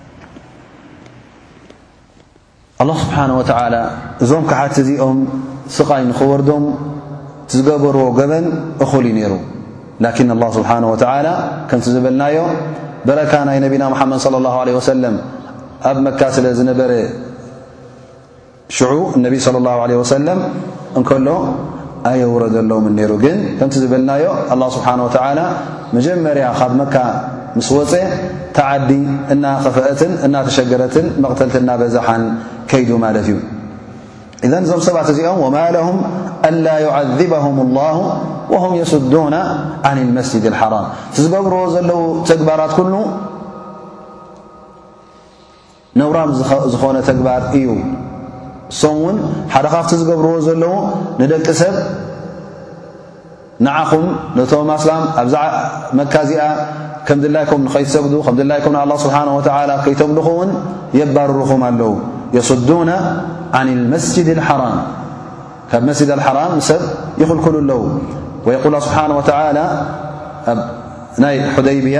ኣላ ስብሓን ወተዓላ እዞም ክሓቲ እዚኦም ስቓይ ንኽወርዶም ዝገበርዎ ገበን እኹል እዩ ነይሩ ላኪን ኣላ ስብሓን ወተዓላ ከምቲ ዝበልናዮ በረካ ናይ ነቢና ምሓመድ ለ ላ ለ ወሰለም ኣብ መካ ስለ ዝነበረ ሽዑ እነቢ صለ ላሁ ለ ወሰለም እንከሎ ኣየውረደሎምን ነይሩ ግን ከምቲ ዝበልናዮ ኣላ ስብሓን ወተዓላ መጀመርያ ካብ መካ ምስ ወፀ ተዓዲ እናኸፈአትን እናተሸገረትን መቕተልቲ እናበዛሓን ከይዱ ማለት እዩ እዘን እዞም ሰባት እዚኦም ወማ ለሁም ኣላ ዩዓذበሁም ላሁ ወሁም የስዱና ዓን ልመስጅድ ሓራም እቲ ዝገብርዎ ዘለዉ ተግባራት ኩሉ ነውራም ዝኾነ ተግባር እዩ። እሶም እውን ሓደ ካብቲ ዝገብርዎ ዘለዉ ንደቂ ሰብ ንዓኹም ነቶም ኣስላም ኣብዛ መካ እዚኣ ከም ድላይኩም ንኸይትሰግዱ ከም ድላይኩም ንኣላ ስብሓን ወተዓላ ከይተምልኹ እውን የባርርኹም ኣለዉ የስዱና ዓን ልመስጅድ ልሓራም ካብ መስጅድ ኣልሓራም ንሰብ ይኽልክሉ ኣለዉ ወየቁል ስብሓን ወተዓላ ኣብ ናይ ሑደይብያ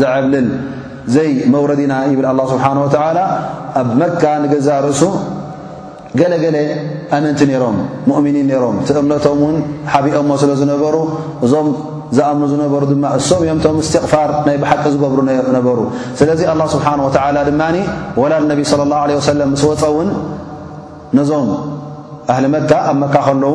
ዘዕብልል ዘይ መውረድ ኢና ይብል ኣላ ስብሓን ወተዓላ ኣብ መካ ንገዛእ ርእሱ ገለገለ ኣመንቲ ነይሮም ሙእሚኒን ነይሮም እቲ እምነቶም እውን ሓቢኦሞ ስለ ዝነበሩ እዞም ዝኣምኑ ዝነበሩ ድማ እሶም እዮም ቶም እስትቕፋር ናይ ብሓቂ ዝገብሩ ነበሩ ስለዚ ኣላ ስብሓን ወተዓላ ድማ ወላ ነቢ ስለ ላሁ ለ ወሰለም ምስ ወፀ እውን ነዞም ኣህሊ መካ ኣብ መካ ከለዉ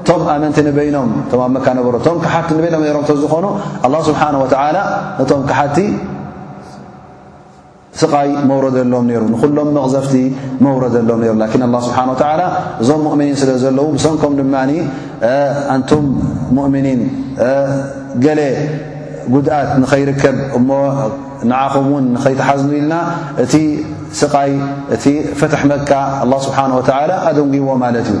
እቶም ኣመንቲ ንበይኖም እቶም ኣብ መካ ነበሩ እቶም ክሓቲ ንበይኖም ነሮም እተዝኾኑ ኣላ ስብሓን ወተዓላ ነቶም ክሓቲ ስቓይ መውረደሎም ነይሩ ንኹሎም መቕዘፍቲ መውረደሎም ነይሩ ላኪን ኣላ ስብሓን ወተዓላ እዞም ሙእምኒን ስለ ዘለዉ ብሰንኮም ድማ ኣንቱም ሙእምኒን ገለ ጉድኣት ንኸይርከብ እሞ ንዓኹም እውን ንኸይትሓዝኑ ኢልና እቲ ስቓይ እቲ ፈትሕ መካ ኣላ ስብሓን ወተዓላ ኣደንጉዎ ማለት እዩ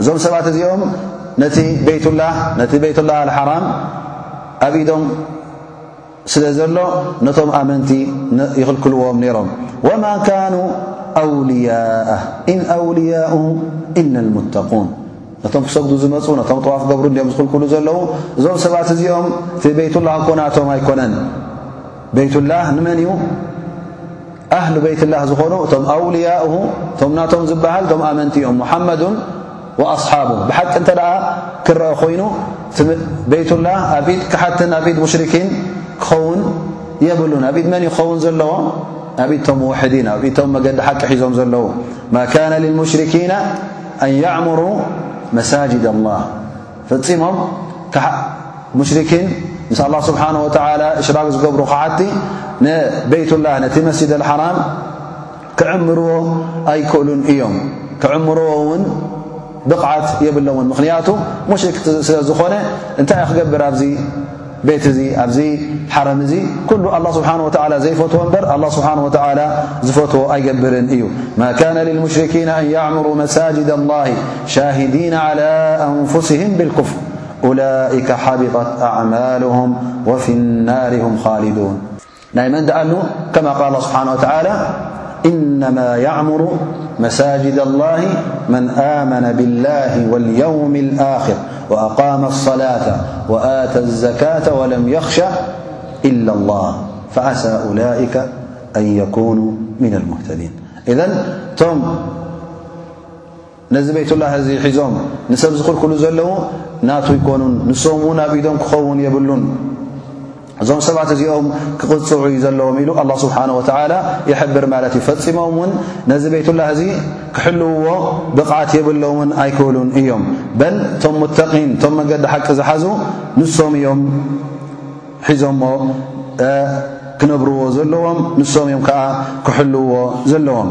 እዞም ሰባት እዚኦም ነቲ ቤይትላህ ነቲ ቤይትላህ ኣልሓራም ኣብ ኢዶም ስለ ዘሎ ነቶም ኣመንቲ ይኽልክልዎም ነይሮም ወማ ካኑ ኣውልያእ እን ኣውልያኡ እነ ልሙተቁን ነቶም ክሰግዱ ዝመፁ ነቶም ጠዋፍ ገብሩ እዲኦም ዝኽልክሉ ዘለዉ እዞም ሰባት እዚኦም እቲ ቤይትላህ እኮናቶም ኣይኮነን ቤይትላህ ንመን እዩ ኣህሉ በይትላህ ዝኾኑ እቶም ኣውልያኡ እቶም ናቶም ዝበሃል እቶም ኣመንቲ እዮም ሙሓመዱን ወኣስሓቡ ብሓቂ እንተ ደኣ ክረአ ኮይኑ ቤይትላ ኣብ ኢድ ክሓትን ኣብ ኢድ ሙሽርኪን ክኸውን የብሉን ኣብ ኢድ መን ይኸውን ዘለዎ ኣብ ኢድቶም ውሕዲን ኣብ ኢድቶም መገዲ ሓቂ ሒዞም ዘለዉ ማ ካነ ልልሙሽርኪና ኣን ያዕሙሩ መሳጅድ ኣላህ ፈጺሞም ሙሽሪኪን ምስ ኣላ ስብሓን ወተዓላ እሽራግ ዝገብሩ ኸዓቲ ንበይትላህ ነቲ መስጅድ ኣልሓራም ክዕምርዎ ኣይክእሉን እዮም ክዕምርዎ እውን ብቕዓት የብሎምን ምኽንያቱ ሙሽሪክ ስለ ዝኾነ እንታይ ክገብር ኣብዚ بت حرم كل الله سبحانه وتلى زيفت بر الله سبحنه وتلى فتو أيجبرن ي ما كان للمشركين أن يعمروا مساجد الله شاهدين على أنفسهم بالكفر أولئك حبطت أعمالهم وفي النار هم خالدون ن ك ال اله بنه ولى إنما يعمر مساجد الله من آمن بالله واليوم الآخر وأقام الصلاة وآت الزكاة ولم يخشى إلا الله فعسى أولئك أن يكونوا من المهتدين إذن تم ነዚ በይቱላህ እዚ ሒዞም ንሰብ ዝኽልክሉ ዘለዉ ናቱ ኣይኮኑን፣ ንሶም እውን ኣብ ኢዶም ክኸውን የብሉን፣ እዞም ሰባት እዚኦም ክቕጽዑ እዩ ዘለዎም ኢሉ ኣላ ስብሓን ወተዓላ ይሕብር ማለት እዩ። ፈጺሞም እውን ነዚ በይቱላህ እዚ ክሕልውዎ ብቕዓት የብሎምን ኣይክእሉን እዮም። በል እቶም ሙተቒን እቶም መንገዲ ሓቂ ዝሓዙ ንሶም እዮም ሒዞሞ ክነብርዎ ዘለዎም ንሶም እዮም ከዓ ክሕልውዎ ዘለዎም።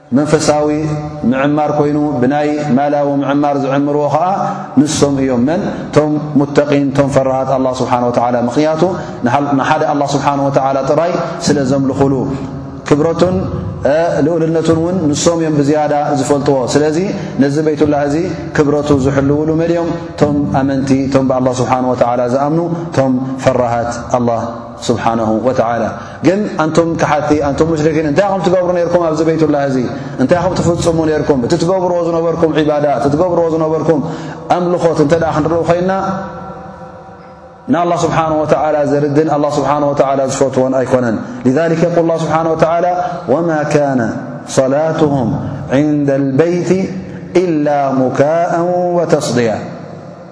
መንፈሳዊ ምዕማር ኮይኑ ብናይ ማላዊ ምዕማር ዝዕምርዎ ኸዓ ንሶም እዮም መን ቶም ሙተቒን ቶም ፈራሃት ኣላ ስብሓን ወተዓላ ምኽንያቱ ንሓደ ኣላ ስብሓን ወተዓላ ጥራይ ስለ ዘምልኹሉ ክብረቱን ልኡልነቱን እውን ንሶም እዮም ብዝያዳ ዝፈልጥዎ ስለዚ ነዚ ቤትላ እዚ ክብረቱ ዝሕልውሉ መን እዮም ቶም ኣመንቲ ቶም ብኣላ ስብሓን ወተዓላ ዝኣምኑ ቶም ፈራሃት ኣላ ስብሓነሁ ወተዓላ ግን ኣንቱም ክሓቲ ኣንቱም ሙሽርኪን እንታይ ኹም ትገብሩ ነርኩም ኣብዚ ቤይትላህ እዙ እንታይ ኹም ትፍፅሙ ነርኩም እቲ ትገብርዎ ዝነበርኩም ዒባዳ እቲ ትገብርዎ ዝነበርኩም ኣምልኾት እንተ ክንርኢ ኮይና ንኣላ ስብሓን ወተዓላ ዘርድን ኣላ ስብሓን ወተዓላ ዝፈትዎን ኣይኮነን ልዛሊከ የቁል ላ ስብሓን ወተዓላ ወማ ካነ ሰላትሁም ዕንደ ልበይቲ ኢላ ሙካእን ወተስድያ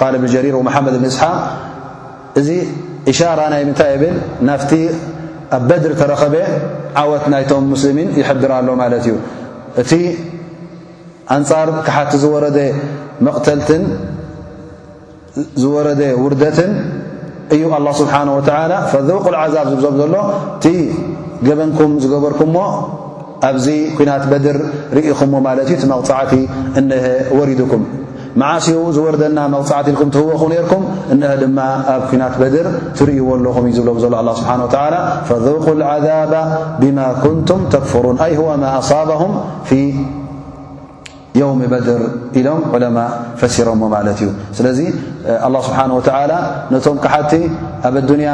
ቃል እብኒ ጀሪር ወመሓመድ እብኒ እስሓቅ እዚ እሻራ ናይ ምንታይ ብል ናፍቲ ኣብ በድሪ ተረኸበ ዓወት ናይቶም ሙስሊሚን ይሕብር ኣሎ ማለት እዩ እቲ ኣንጻር ክሓቲ ዝወረደ መቕተልትን ዝወረደ ውርደትን እዩ ኣላ ስብሓን ወተላ ፈዘውቅ ዓዛብ ዝብዞም ዘሎ እቲ ገበንኩም ዝገበርኩምሞ ኣብዚ ኩናት በድር ርኢኹምዎ ማለት እዩ እቲ መቕፃዕቲ እነሀ ወሪድኩም መዓስ እዩ ዝወርደና መቕጻዕቲ ኢልኩም ትህወኹ ነርኩም እነሀ ድማ ኣብ ኩናት በድር ትርእይዎ ኣለኹም እዩ ዝብሎም ዘሎ ኣላ ስብሓን ወተዓላ ፈذቁ ልዓዛባ ብማ ኩንቱም ተክፍሩን ኣይ ህዋ ማ ኣሳባሁም ፊ የውሚ በድር ኢሎም ዑለማ ፈሲሮሞ ማለት እዩ ስለዚ ኣላ ስብሓን ወተዓላ ነቶም ክሓቲ ኣብ ኣዱንያ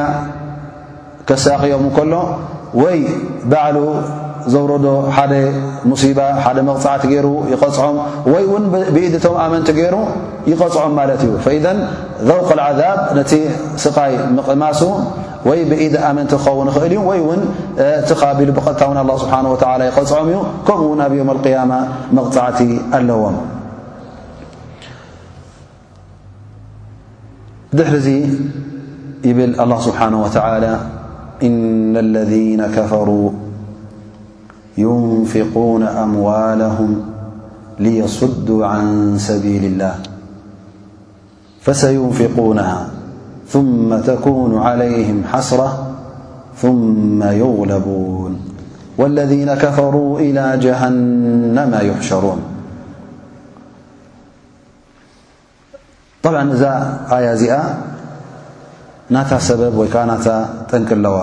ከሳቕዮም እንከሎ ወይ ባዕሉ ዘውረዶ ሓደ ሙሲባ ሓደ መቕጻዕቲ ገይሩ ይቐጽዖም ወይ እውን ብኢድ እቶም ኣመንቲ ገይሩ ይቐጽዖም ማለት እዩ ፈኢዘን ዘውቅ ዓዛብ ነቲ ስቓይ ምቕማሱ ወይ ብኢድ ኣመንቲ ክኸውን ይኽእል እዩ ወይ እውን ትኻቢሉ ብቐጥታ እውን ኣላ ስብሓን ወተዓላ ይቐጽዖም እዩ ከምኡ እውን ኣብ ዮም ኣልቅያማ መቕጻዕቲ ኣለዎም ድሕሪ ዙ ይብል الله ስብሓنه وى ኢن اለذين كፈሩا ينفقون أموالهم ليصدوا عن سبيل الله فسينفقونها ثم تكون عليهم حسرة ثم يغلبون والذين كفروا إلى جهنم يحشرون ጠብዓ እዛ ኣያ እዚኣ ናታ ሰበብ ወይ ከዓ ናታ ጠንቂ ኣለዋ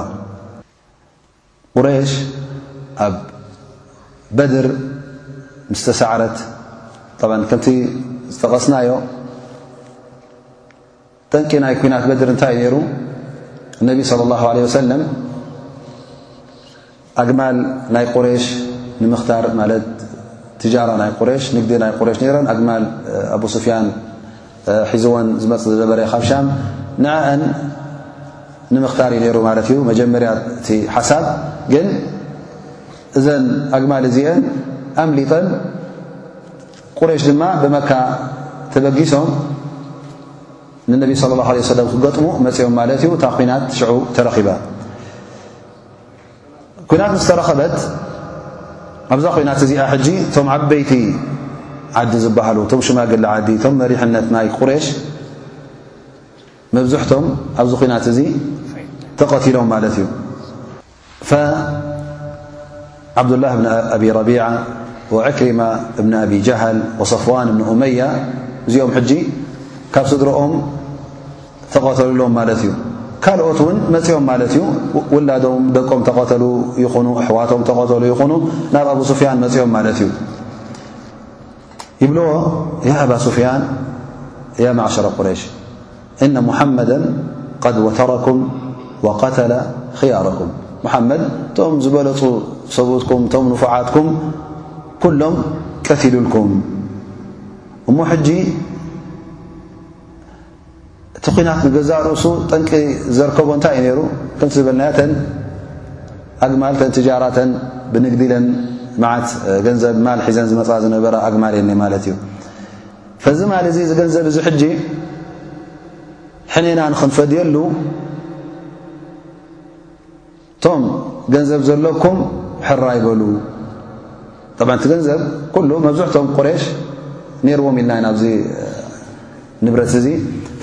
ቁረሽ ኣብ በድር ምስ ተሳዕረት ከምቲ ዝጠቐስናዮ ጠንቂ ናይ ኩናት በድር እንታይ ነይሩ? እነቢ صለ ላሁ ለ ወሰለም ኣግማል ናይ ቁሬሽ ንምኽታር ማለት ትጃራ ናይ ቁሬሽ ንግዲ ናይ ቁሬሽ ነይረን ኣግማል ኣቡ ስፍያን ሒዝወን ዝመፅ ዝነበረ ካብ ሻም ንዕአን ንምኽታር እዩ ነይሩ ማለት እዩ መጀመርያ እቲ ሓሳብ ግን እዘን ኣግማል እዚአን ኣምሊጠን ቁረይሽ ድማ ብመካ ተበጊሶም ንነቢ ስለ ላሁ ለ ሰለም ክገጥሙ መፅኦም ማለት እዩ እታ ኩናት ሽዑ ተረኺባ ኩናት ምስ ተረኸበት ኣብዛ ኩናት እዚኣ ሕጂ እቶም ዓበይቲ ዓዲ ዝበሃሉ እቶም ሽማግሊ ዓዲ እቶም መሪሕነት ናይ ቁሬሽ መብዝሕቶም ኣብዚ ኩናት እዚ ተቐቲሎም ማለት እዩ ዓብዱላህ ብን ኣቢ ረቢዓ ወዕክሪማ እብን ኣቢ ጃሃል ወሰፍዋን እብን ኡመያ እዚኦም ሕጂ ካብ ስድሮኦም ተቐተሉሎም ማለት እዩ ካልኦት እውን መፂኦም ማለት እዩ ውላዶም ደቆም ተቐተሉ ይኹኑ ኣሕዋቶም ተቐተሉ ይኹኑ ናብ ኣብ ሱፍያን መፂኦም ማለት እዩ ይብልዎ ያ ኣባ ሱፍያን ያ ማዕሸረ ቁረሽ እነ ሙሓመደ ቐድ ወተረኩም ወቀተለ ኽያረኩም ሙሓመድ እቶም ዝበለፁ ሰብኡትኩም እቶም ንፉዓትኩም ኩሎም ቀትሉልኩም እሞ ሕጂ እቲ ኩናት ንገዛእ ርእሱ ጠንቂ ዘርከቦ እንታይ እዩ ነይሩ ከምቲ ዝበልናዮ ተን ኣግማል ተን ትጃራተን ብንግዲ ኢለን መዓት ገንዘብ ማል ሒዘን ዝመፃ ዝነበራ ኣግማል የኒ ማለት እዩ እዚ ማል እዚ ዝገንዘብ እዚ ሕጂ ሕኔና ንኽንፈድየሉ እቶም ገንዘብ ዘለኩም ሕራ ይበሉ ጠብ እቲ ገንዘብ ኩሉ መብዝሕቶም ቁሬሽ ነይርዎም ኢልና ኢና ኣብዚ ንብረት እዚ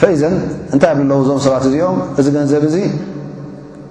ፈይዘን እንታይ ኣብለዉ እዞም ሰባት እዚኦም እዚ ገንዘብ እዚ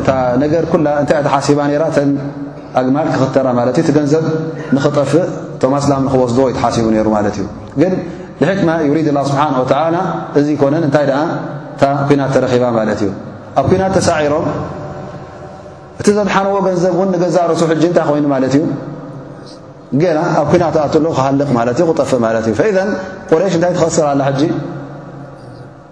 እታ ነገር ኩላ እንታይ ተሓሲባ ነራ ተን ኣግማል ክኽተራ ማለት እዩ ትገንዘብ ንኽጠፍእ እቶም ኣስላም ንክወስድዎ ዩ ተሓሲቡ ነሩ ማለት እዩ ግን ብሕክማ ዩሪድ ላ ስብሓን ወተላ እዚ ኮነን እንታይ ደኣ እታ ኩናት ተረኺባ ማለት እዩ ኣብ ኩናት ተሳዒሮም እቲ ዘድሓንዎ ገንዘብ እውን ንገዛ ርእሱ ሕጂ እንታይ ኮይኑ ማለት እዩ ገና ኣብ ኩናት ኣት ሎ ክሃልቕ ማለት እዩ ክጠፍእ ማለት እዩ ፈኢዘን ቁሬሽ እንታይ ትኸስር ኣላ ሕጂ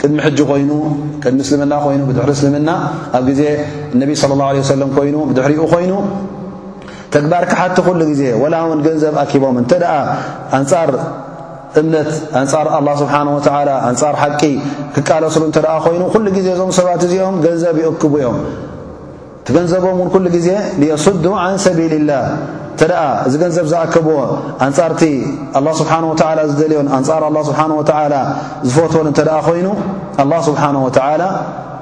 ቅድሚ ሕጂ ኮይኑ ቅድሚ እስልምና ኮይኑ ብድሕሪ እስልምና ኣብ ግዜ ነቢ صለ ላه ለ ሰለም ኮይኑ ብድሕሪኡ ኮይኑ ተግባር ክሓቲ ኩሉ ግዜ ወላ እውን ገንዘብ ኣኪቦም እንተ ደኣ ኣንጻር እምነት ኣንጻር ኣላ ስብሓን ወተዓላ ኣንጻር ሓቂ ክቃለስሉ እንተ ደኣ ኮይኑ ኩሉ ግዜ እዞም ሰባት እዚኦም ገንዘብ ይእክቡ እዮም እቲ ገንዘቦም እውን ኩሉ ግዜ ሊየሱዱ ዓን ሰቢልላህ እንተ እዚ ገንዘብ ዝኣከብዎ ኣንጻርቲ ኣላ ስብሓን ወተዓላ ዝደልዮን ኣንጻር ኣላ ስብሓን ወተዓላ ዝፈትዎን እንተ ደኣ ኮይኑ ኣላ ስብሓን ወተዓላ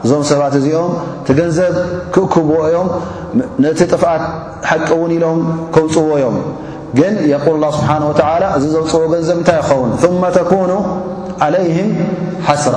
እዞም ሰባት እዚኦም እቲ ገንዘብ ክእክብዎ እዮም ነቲ ጥፍኣት ሓቂ እውን ኢሎም ከውፅዎ እዮም ግን የቁል ላ ስብሓን ወተዓላ እዚ ዘውፅዎ ገንዘብ እንታይ ይኸውን ثመ ተኩኑ ዓለይህም ሓስራ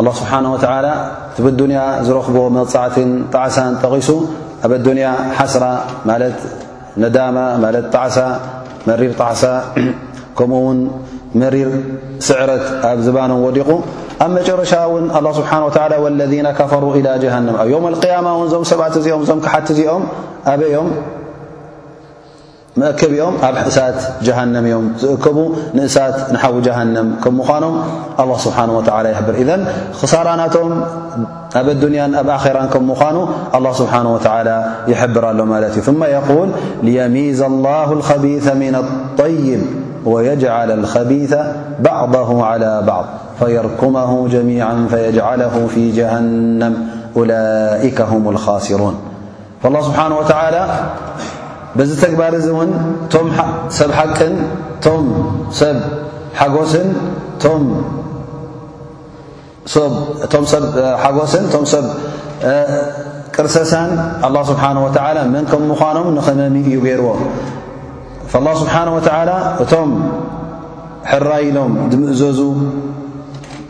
ኣላ ስብሓን ወተዓላ እቲ ብዱንያ ዝረኽቦ መቕጻዕትን ጣዕሳን ጠቒሱ ኣብ ኣዱንያ ሓስራ ማለት ነዳማ ማለት ጣዕሳ መሪር ጣዕሳ ከምኡ ውን መሪር ስዕረት ኣብ ዝባኖም ወዲቑ ኣብ መጨረሻ ውን ኣላ ስብሓን ወላ ወለذና ከፈሩ ኢላ ጀሃንም ኣብ ዮም ኣልቅያማ እውን እዞም ሰባት እዚኦም እዞም ክሓቲ እዚኦም ኣበዮም ك م سا جهنم م كب نس نو جهنم م الله سبحانه وتعالى يحبرإذ خسارنتهم ب الدنيا ب آخرا كمانو الله سبحانه وتعالى يحبر اله ال ثم يقول ليميز الله الخبيث من الطيب ويجعل الخبيث بعضه على بعض فيركمه جميعا فيجعله في جهنم أولئك هم الخاسرون ኣላ ስብሓን ወተዓላ በዚ ተግባር እዚ እውን እቶም ሰብ ሓቅን እቶም ሰብ ሓጎስን እቶም ሰብ ሓጎስን እቶም ሰብ ቅርሰሳን ኣላ ስብሓን ወተዓላ መን ከም ምዃኖም ንኸመሚ እዩ ገይርዎ ኣላ ስብሓን ወተዓላ እቶም ሕራይ ኢሎም ዝምእዘዙ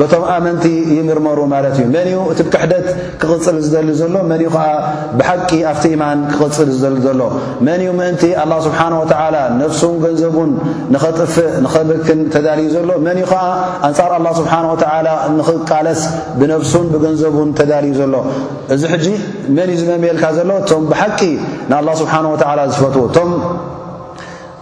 በቶም ኣመንቲ ይምርመሩ ማለት እዩ መን እዩ እቲ ክሕደት ክቕፅል ዝደሊ ዘሎ መን እዩ ከዓ ብሓቂ ኣብቲ ኢማን ክቕፅል ዝደሊ ዘሎ መን እዩ ምእንቲ ኣላ ስብሓን ወተዓላ ነፍሱን ገንዘቡን ንኸጥፍእ ንኸብክን ተዳልዩ ዘሎ መን እዩ ከዓ ኣንጻር ኣላ ስብሓን ወተዓላ ንኽቃለስ ብነፍሱን ብገንዘቡን ተዳልዩ ዘሎ እዚ ሕጂ መን እዩ ዝመምየልካ ዘሎ እቶም ብሓቂ ንኣላ ስብሓን ወተዓላ ዝፈትዉ እቶም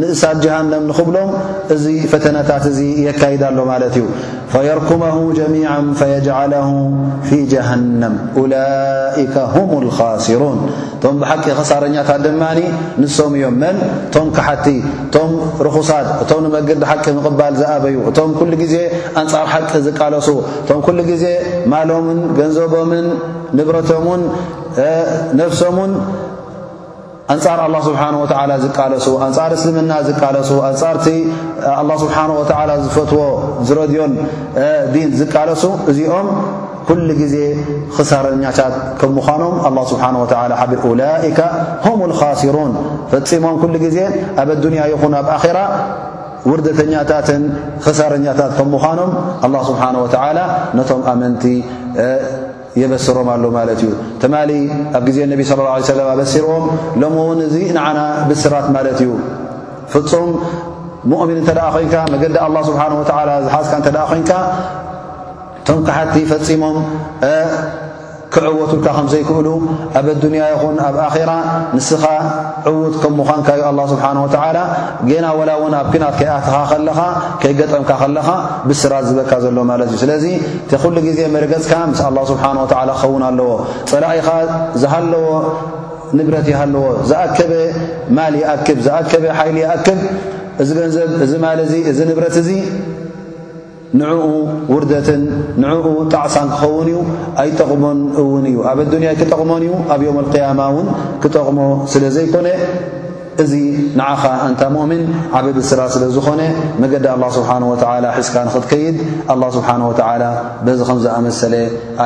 ንእሳት ጀሃነም ንኽብሎም እዚ ፈተነታት እዚ የካይዳ ኣሎ ማለት እዩ ፈየርኩመሁ ጀሚዓ ፈየጅዓለሁ ፊ ጀሃነም ኡላይከ ሁም ልኻሲሩን እቶም ብሓቂ ኸሳረኛታት ድማ ንሶም እዮም መን እቶም ክሓቲ እቶም ርኹሳት እቶም ንመገዲ ሓቂ ምቕባል ዝኣበዩ እቶም ኩሉ ግዜ ኣንጻር ሓቂ ዝቃለሱ እቶም ኩሉ ግዜ ማሎምን ገንዘቦምን ንብረቶምን ነፍሶምን ኣንጻር ኣላ ስብሓን ወተዓላ ዝቃለሱ ኣንጻር እስልምና ዝቃለሱ ኣንጻርቲ ኣላ ስብሓን ወተዓላ ዝፈትዎ ዝረድዮን ዲን ዝቃለሱ እዚኦም ኩሉ ግዜ ኽሳረኛታት ከም ምዃኖም ኣላ ስብሓን ወተዓላ ሓቢር ኡላይከ ሁም ልኻሲሩን ፈጺሞም ኩሉ ግዜ ኣብ ኣዱንያ ይኹን ኣብ ኣኼራ ውርደተኛታትን ኽሳረኛታት ከም ምዃኖም ኣላ ስብሓን ወተዓላ ነቶም ኣመንቲ የበስሮም ኣሎ ማለት እዩ ትማሊ ኣብ ግዜ ነቢ صለ ه ሰለ ኣበሲርዎም ሎሚ እውን እዚ ንዓና ብስራት ማለት እዩ ፍፁም ሙእምን እንተ ኮንካ መገዲ ኣላ ስብሓን ወላ ዝሓዝካ እተ ኮንካ እቶም ክሓቲ ፈፂሞም ክዕወቱልካ ከም ዘይክእሉ ኣብ ኣዱንያ ይኹን ኣብ ኣራ ንስኻ ዕዉት ከም ምዃንካ ዩ ኣላ ስብሓን ወላ ጌና ወላ እውን ኣብ ኩናት ከይኣትኻ ከለኻ ከይገጠምካ ከለኻ ብስራት ዝበካ ዘሎ ማለት እዩ ስለዚ ኩሉ ግዜ መርገጽካ ምስ ኣላ ስብሓን ወተዓላ ክኸውን ኣለዎ ጸላኢኻ ዝሃለዎ ንብረት ይሃለዎ ዝኣከበ ማል ይኣክብ ዝኣከበ ሓይሊ ይኣክብ እዚ ገንዘብ እዚ ማል እዚ እዚ ንብረት እዚ ንዕኡ ውርደትን ንዕኡ ጣዕሳን ክኸውን እዩ ኣይጠቕሞን እውን እዩ ኣብ ኣዱንያ ኣይክጠቕሞን እዩ ኣብ ዮም ኣልቅያማ እውን ክጠቕሞ ስለ ዘይኮነ እዚ ንዓኻ ኣንታ ሙእምን ዓቢ ብስራት ስለ ዝኾነ መገዲ ኣላ ስብሓን ወተዓላ ሒዝካ ንኽትከይድ ኣላ ስብሓን ወተዓላ በዚ ከም ዝኣመሰለ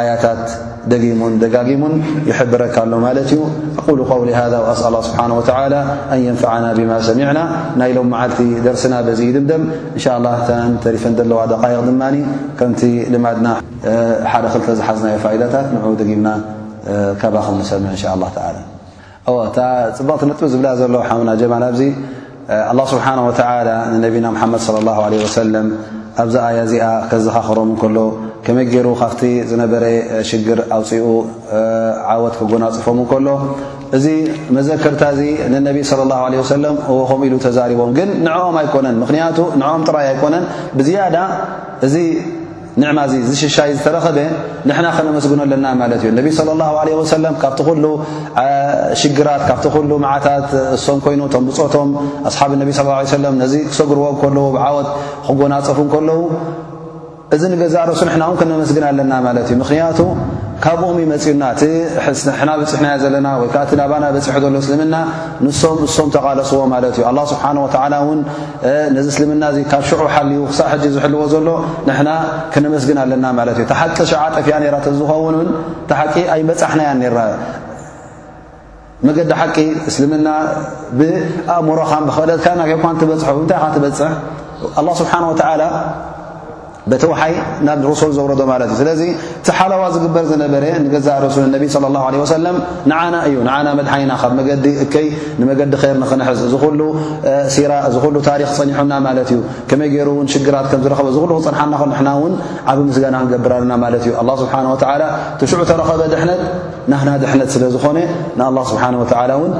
ኣያታት ደጊሙን ደጋጊሙን ይሕብረካ ኣሎ ማለት እዩ ኣቁሉ ቀውሊ ሃذ ኣስኣ ላ ስብሓ ወተላ ኣን የንፍዓና ብማ ሰሚዕና ናይ ሎም መዓልቲ ደርስና በዚ ይድምደም እንሻ ላ ተን ተሪፈን ዘለዋ ደቃይቕ ድማ ከምቲ ልማድና ሓደ ክልተ ዝሓዝናዮ ፋይዳታት ንዑ ደጊምና ካባኸም ንሰምዕ እንሻ ላ ተላ እወ እታ ጽብቕቲ ንጥቢ ዝብላ ዘሎ ሓውና ጀማል ኣብዚ ኣላህ ስብሓን ወተዓላ ንነቢና ሙሓመድ ስለ ላሁ ለ ወሰለም ኣብዚ ኣያ እዚኣ ከዘኻኽሮም እንከሎ ከመይ ገይሩ ካብቲ ዝነበረ ሽግር ኣውፅኡ ዓወት ክጎናፅፎም እንከሎ እዚ መዘክርታ እዚ ንነቢ ስለ ላሁ ለ ወሰለም እዎ ከምኡ ኢሉ ተዛሪቦም ግን ንዕኦም ኣይኮነን ምክንያቱ ንዕኦም ጥራይ ኣይኮነን ብዝያዳ እዚ ንዕማ እዚ ዝሽሻይ ዝተረኸበ ንሕና ከነመስግኖ ኣለና ማለት እዩ ነቢ صለ ላሁ ለ ወሰለም ካብቲ ኩሉ ሽግራት ካብቲ ኩሉ መዓታት እሶም ኮይኑ እቶም ብፆቶም ኣስሓብ ነቢ ስ ሰለም ነዚ ክሰግርዎ ከለዉ ብዓወት ክጎናፀፉ ከለዉ እዚ ንገዛ ርእሱ ንሕና እውን ክነመስግን ኣለና ማለት እዩ ምክንያቱ ካብኦም ዩ መፅኡና እቲ ሕና ብፅሕናዮ ዘለና ወይከዓ እቲ ናባና በፂሑ ዘሎ እስልምና ንሶም እሶም ተቓለስዎ ማለት እዩ ኣላ ስብሓን ወተዓላ እውን ነዚ እስልምና እዚ ካብ ሽዑ ሓልዩ ክሳዕ ሕጂ ዝሕልዎ ዘሎ ንሕና ክነመስግን ኣለና ማለት እዩ። ታሓቂ ሽዓ ጠፊኣ ነራ ተዝኸውን ውን ታሓቂ ኣይበጻሕናያን ነራ መገዲ ሓቂ እስልምና ብኣእምሮኻን ብክእለትካ ናገኳ ትበፅሑ እንታይ ኻ ትበፅሕ ኣላ ስብሓን ወተዓላ በቲ ወሓይ ናብ ሩሱል ዘውረዶ ማለት እዩ ስለዚ እቲ ሓላዋ ዝግበር ዝነበረ ንገዛእ ርሱል ነቢ صለ ላه ለ ወሰለም ንዓና እዩ ንዓና መድሓይና ካብ መገዲ እከይ ንመገዲ ኸር ንክንሕዝ እዚ ኹሉ ሲራ እዚ ኹሉ ታሪክ ጸኒሑና ማለት እዩ ከመይ ገይሩ እውን ሽግራት ከም ዝረኸበ እዚ ኹሉ ክጸንሓና ንሕና እውን ዓብ ምስጋና ክንገብር ኣለና ማለት እዩ ኣላ ስብሓን ወተላ ትሽዑ ተረኸበ ድሕነት ናህና ድሕነት ስለ ዝኾነ ንኣላ ስብሓን ወተዓላ እውን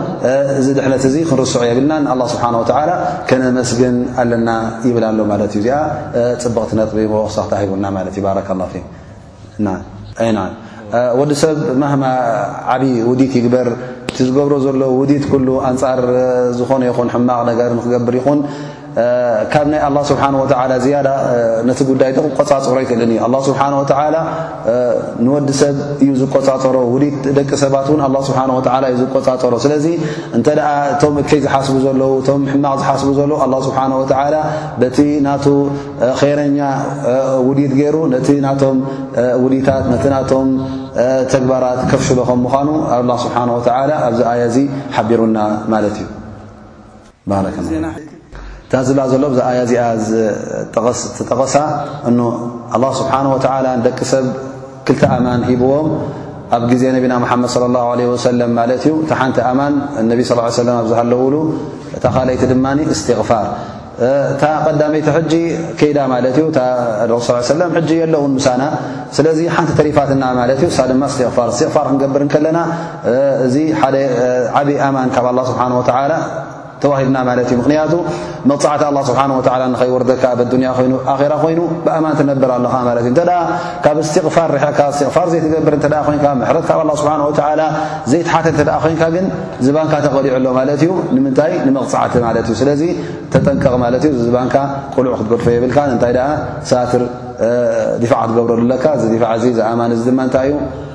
እዚ ድሕነት እዙ ክንርስዖ የብልና ንኣላ ስብሓን ወተዓላ ከነመስግን ኣለና ይብል ኣሎ ማለት እዩ እዚኣ ፅብቕቲ ነጥቢ ወክሳክታ ሂቡና ማለት እዩ ባረከ ላ ፊ ና ወዲ ሰብ ማህማ ዓብዪ ውዲት ይግበር እቲ ዝገብሮ ዘሎ ውዲት ኩሉ ኣንፃር ዝኾነ ይኹን ሕማቕ ነገር ንክገብር ይኹን ካብ ናይ ኣላ ስብሓን ወተላ ዝያዳ ነቲ ጉዳይ ጥ ክቆፃፀሮ ኣይክእልን እዩ ኣላ ስብሓን ወተላ ንወዲ ሰብ እዩ ዝቆፃፀሮ ውዲት ደቂ ሰባት እውን ኣላ ስብሓን ወላ እዩ ዝቆፃፀሮ ስለዚ እንተ ደኣ እቶም እከይ ዝሓስቡ ዘለዉ እቶም ሕማቕ ዝሓስቡ ዘለዉ ኣላ ስብሓን ወተላ በቲ ናቱ ኼረኛ ውዲት ገይሩ ነቲ ናቶም ውዲታት ነቲ ናቶም ተግባራት ከፍሽሎ ከም ምዃኑ ኣላ ስብሓን ወተላ ኣብዚ ኣያ እዚ ሓቢሩና ማለት እዩ እታ ዝብላ ዘሎ ብዛ ኣያ እዚኣ ዝጠቐሳ እ ኣላ ስብሓን ወተዓላ ደቂ ሰብ ክልተ ኣማን ሂብዎም ኣብ ግዜ ነቢና መሓመድ ለ ላ ለ ወሰለም ማለት እዩ እቲ ሓንቲ ኣማን ነቢ ስ ሰለ ኣብ ዝሃለውሉ እታ ካለይቲ ድማ እስትቕፋር እታ ቀዳመይቲ ሕጂ ከይዳ ማለት እዩ እ ሰለ ሕጂ የለውን ምሳና ስለዚ ሓንቲ ተሪፋትና ማለት እዩ እሳ ድማ እስትቕፋር እስትቕፋር ክንገብር ከለና እዚ ሓደ ዓብ ኣማን ካብ ኣላ ስብሓን ወተላ ተዋሂድና ማለት እዩ ምኽንያቱ መቕፃዕቲ ኣላ ስብሓን ወላ ንኸይወርደካ ኣብ ኣዱንያ ኮይኑ ኣራ ኮይኑ ብኣማን ትነብር ኣለኻ ማለት እዩ እተ ካብ እስትቕፋር ርሕካ እስትቕፋር ዘይትገብር እተ ኮንካ ምሕረት ካብ ኣላ ስብሓን ወላ ዘይትሓተ እተ ኮንካ ግን ዝባንካ ተቐዲዑ ኣሎ ማለት እዩ ንምንታይ ንመቕፃዕቲ ማለት እዩ ስለዚ ተጠንቀቕ ማለት እዩ ዝባንካ ቁሉዕ ክትገድፎ የብልካ እንታይ ደኣ ሳትር ዲፋዕ ክትገብረሉ ኣለካ እዚ ዲፋዕ እዚ ዝኣማን እዚ ድማ እንታይ እዩ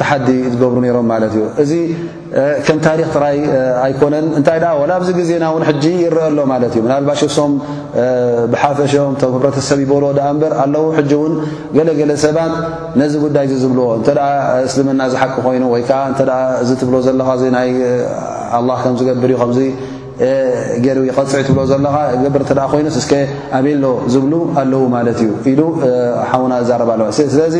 ተሓዲ ዝገብሩ ነይሮም ማለት እዩ። እዚ ከም ታሪክ ጥራይ ኣይኮነን እንታይ ደኣ ወላ ኣብዚ ግዜና እውን ሕጂ ይረአ ኣሎ ማለት እዩ። ምናልባሽ እሶም ብሓፈሸኦም ቶም ህብረተሰብ ይበልዎ ደኣ እምበር ኣለዉ ሕጂ እውን ገለገለ ሰባት ነዚ ጉዳይ እዚ ዝብልዎ እንተ እስልምና ዝሓቂ ኮይኑ ወይ ከዓ እተ እዚ ትብሎ ዘለኻ ናይ ኣላ ከምዝገብር እዩ ከዚ ገሩ ይቐፅዕ ትብሎ ዘለኻ ገብር እተ ኮይኑስ እስከ ኣበሎ ዝብሉ ኣለዉ ማለት እዩ ኢሉ ሓውና ዛረብ ኣለዋ ስለዚ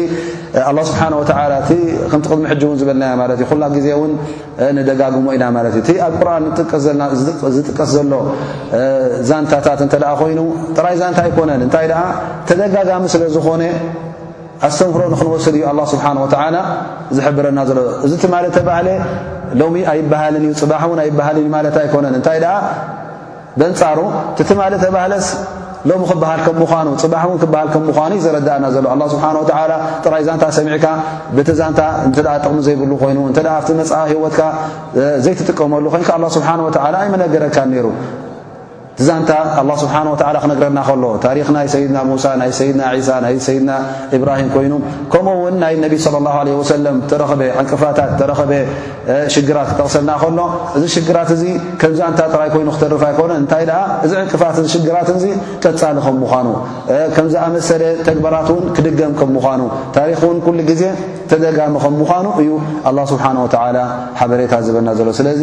ኣላ ስብሓን ወተላ እቲ ከምቲ ቅድሚ ሕጂ እውን ዝበልናዮ ማለት እዩ ኩላ ግዜ እውን ንደጋግሞ ኢና ማለት እዩ እቲ ኣብ ቁርን ዝጥቀስ ዘሎ ዛንታታት እንተደኣ ኮይኑ ጥራይ ዛንታ ኣይኮነን እንታይ ደኣ ተደጋጋሚ ስለ ዝኾነ ኣስተምህሮ ንክንወስድ እዩ ኣላ ስብሓን ወተዓላ ዝሕብረና ዘሎ እዚ ትማሊ ተባህለ ሎሚ ኣይበሃልን እዩ ፅባሕ እውን ኣይበሃልን እዩ ማለት ኣይኮነን እንታይ ደኣ በንፃሩ እቲ ትማሊ ተባህለስ ሎሚ ክበሃል ከም ምዃኑ ፅባሕ እውን ክበሃል ከም ምዃኑ እዩ ዘረዳእና ዘሎ ኣላ ስብሓን ወተዓላ ጥራይ ዛንታ ሰሚዕካ ብቲ ዛንታ እንተ ጥቕሚ ዘይብሉ ኮይኑ እንተ ኣብቲ መፅኣ ህወትካ ዘይትጥቀመሉ ኮይንካ ኣላ ስብሓን ወተዓላ ኣይመነገረካን ነይሩ እቲ ዛንታ ኣላ ስብሓን ወተዓላ ክነግረና ከሎ ታሪኽ ናይ ሰይድና ሙሳ ናይ ሰይድና ዒሳ ናይ ሰይድና እብራሂም ኮይኑ ከምኡ እውን ናይ ነቢ ስለ ላሁ ዓለ ወሰለም ተረኽበ ዕንቅፋታት ተረኽበ ሽግራት ክጠቕሰልና ከሎ እዚ ሽግራት እዚ ከም ዛንታ ጥራይ ኮይኑ ክተርፍ ኣይኮነ እንታይ ደኣ እዚ ዕንቅፋት እዚ ሽግራት እዚ ቀጻሊ ከም ምዃኑ ከም ዝኣመሰለ ተግባራት እውን ክድገም ከም ምዃኑ ታሪኽ እውን ኩሉ ግዜ ተደጋሚ ከም ምዃኑ እዩ ኣላ ስብሓን ወተዓላ ሓበሬታ ዝበና ዘሎ ስለዚ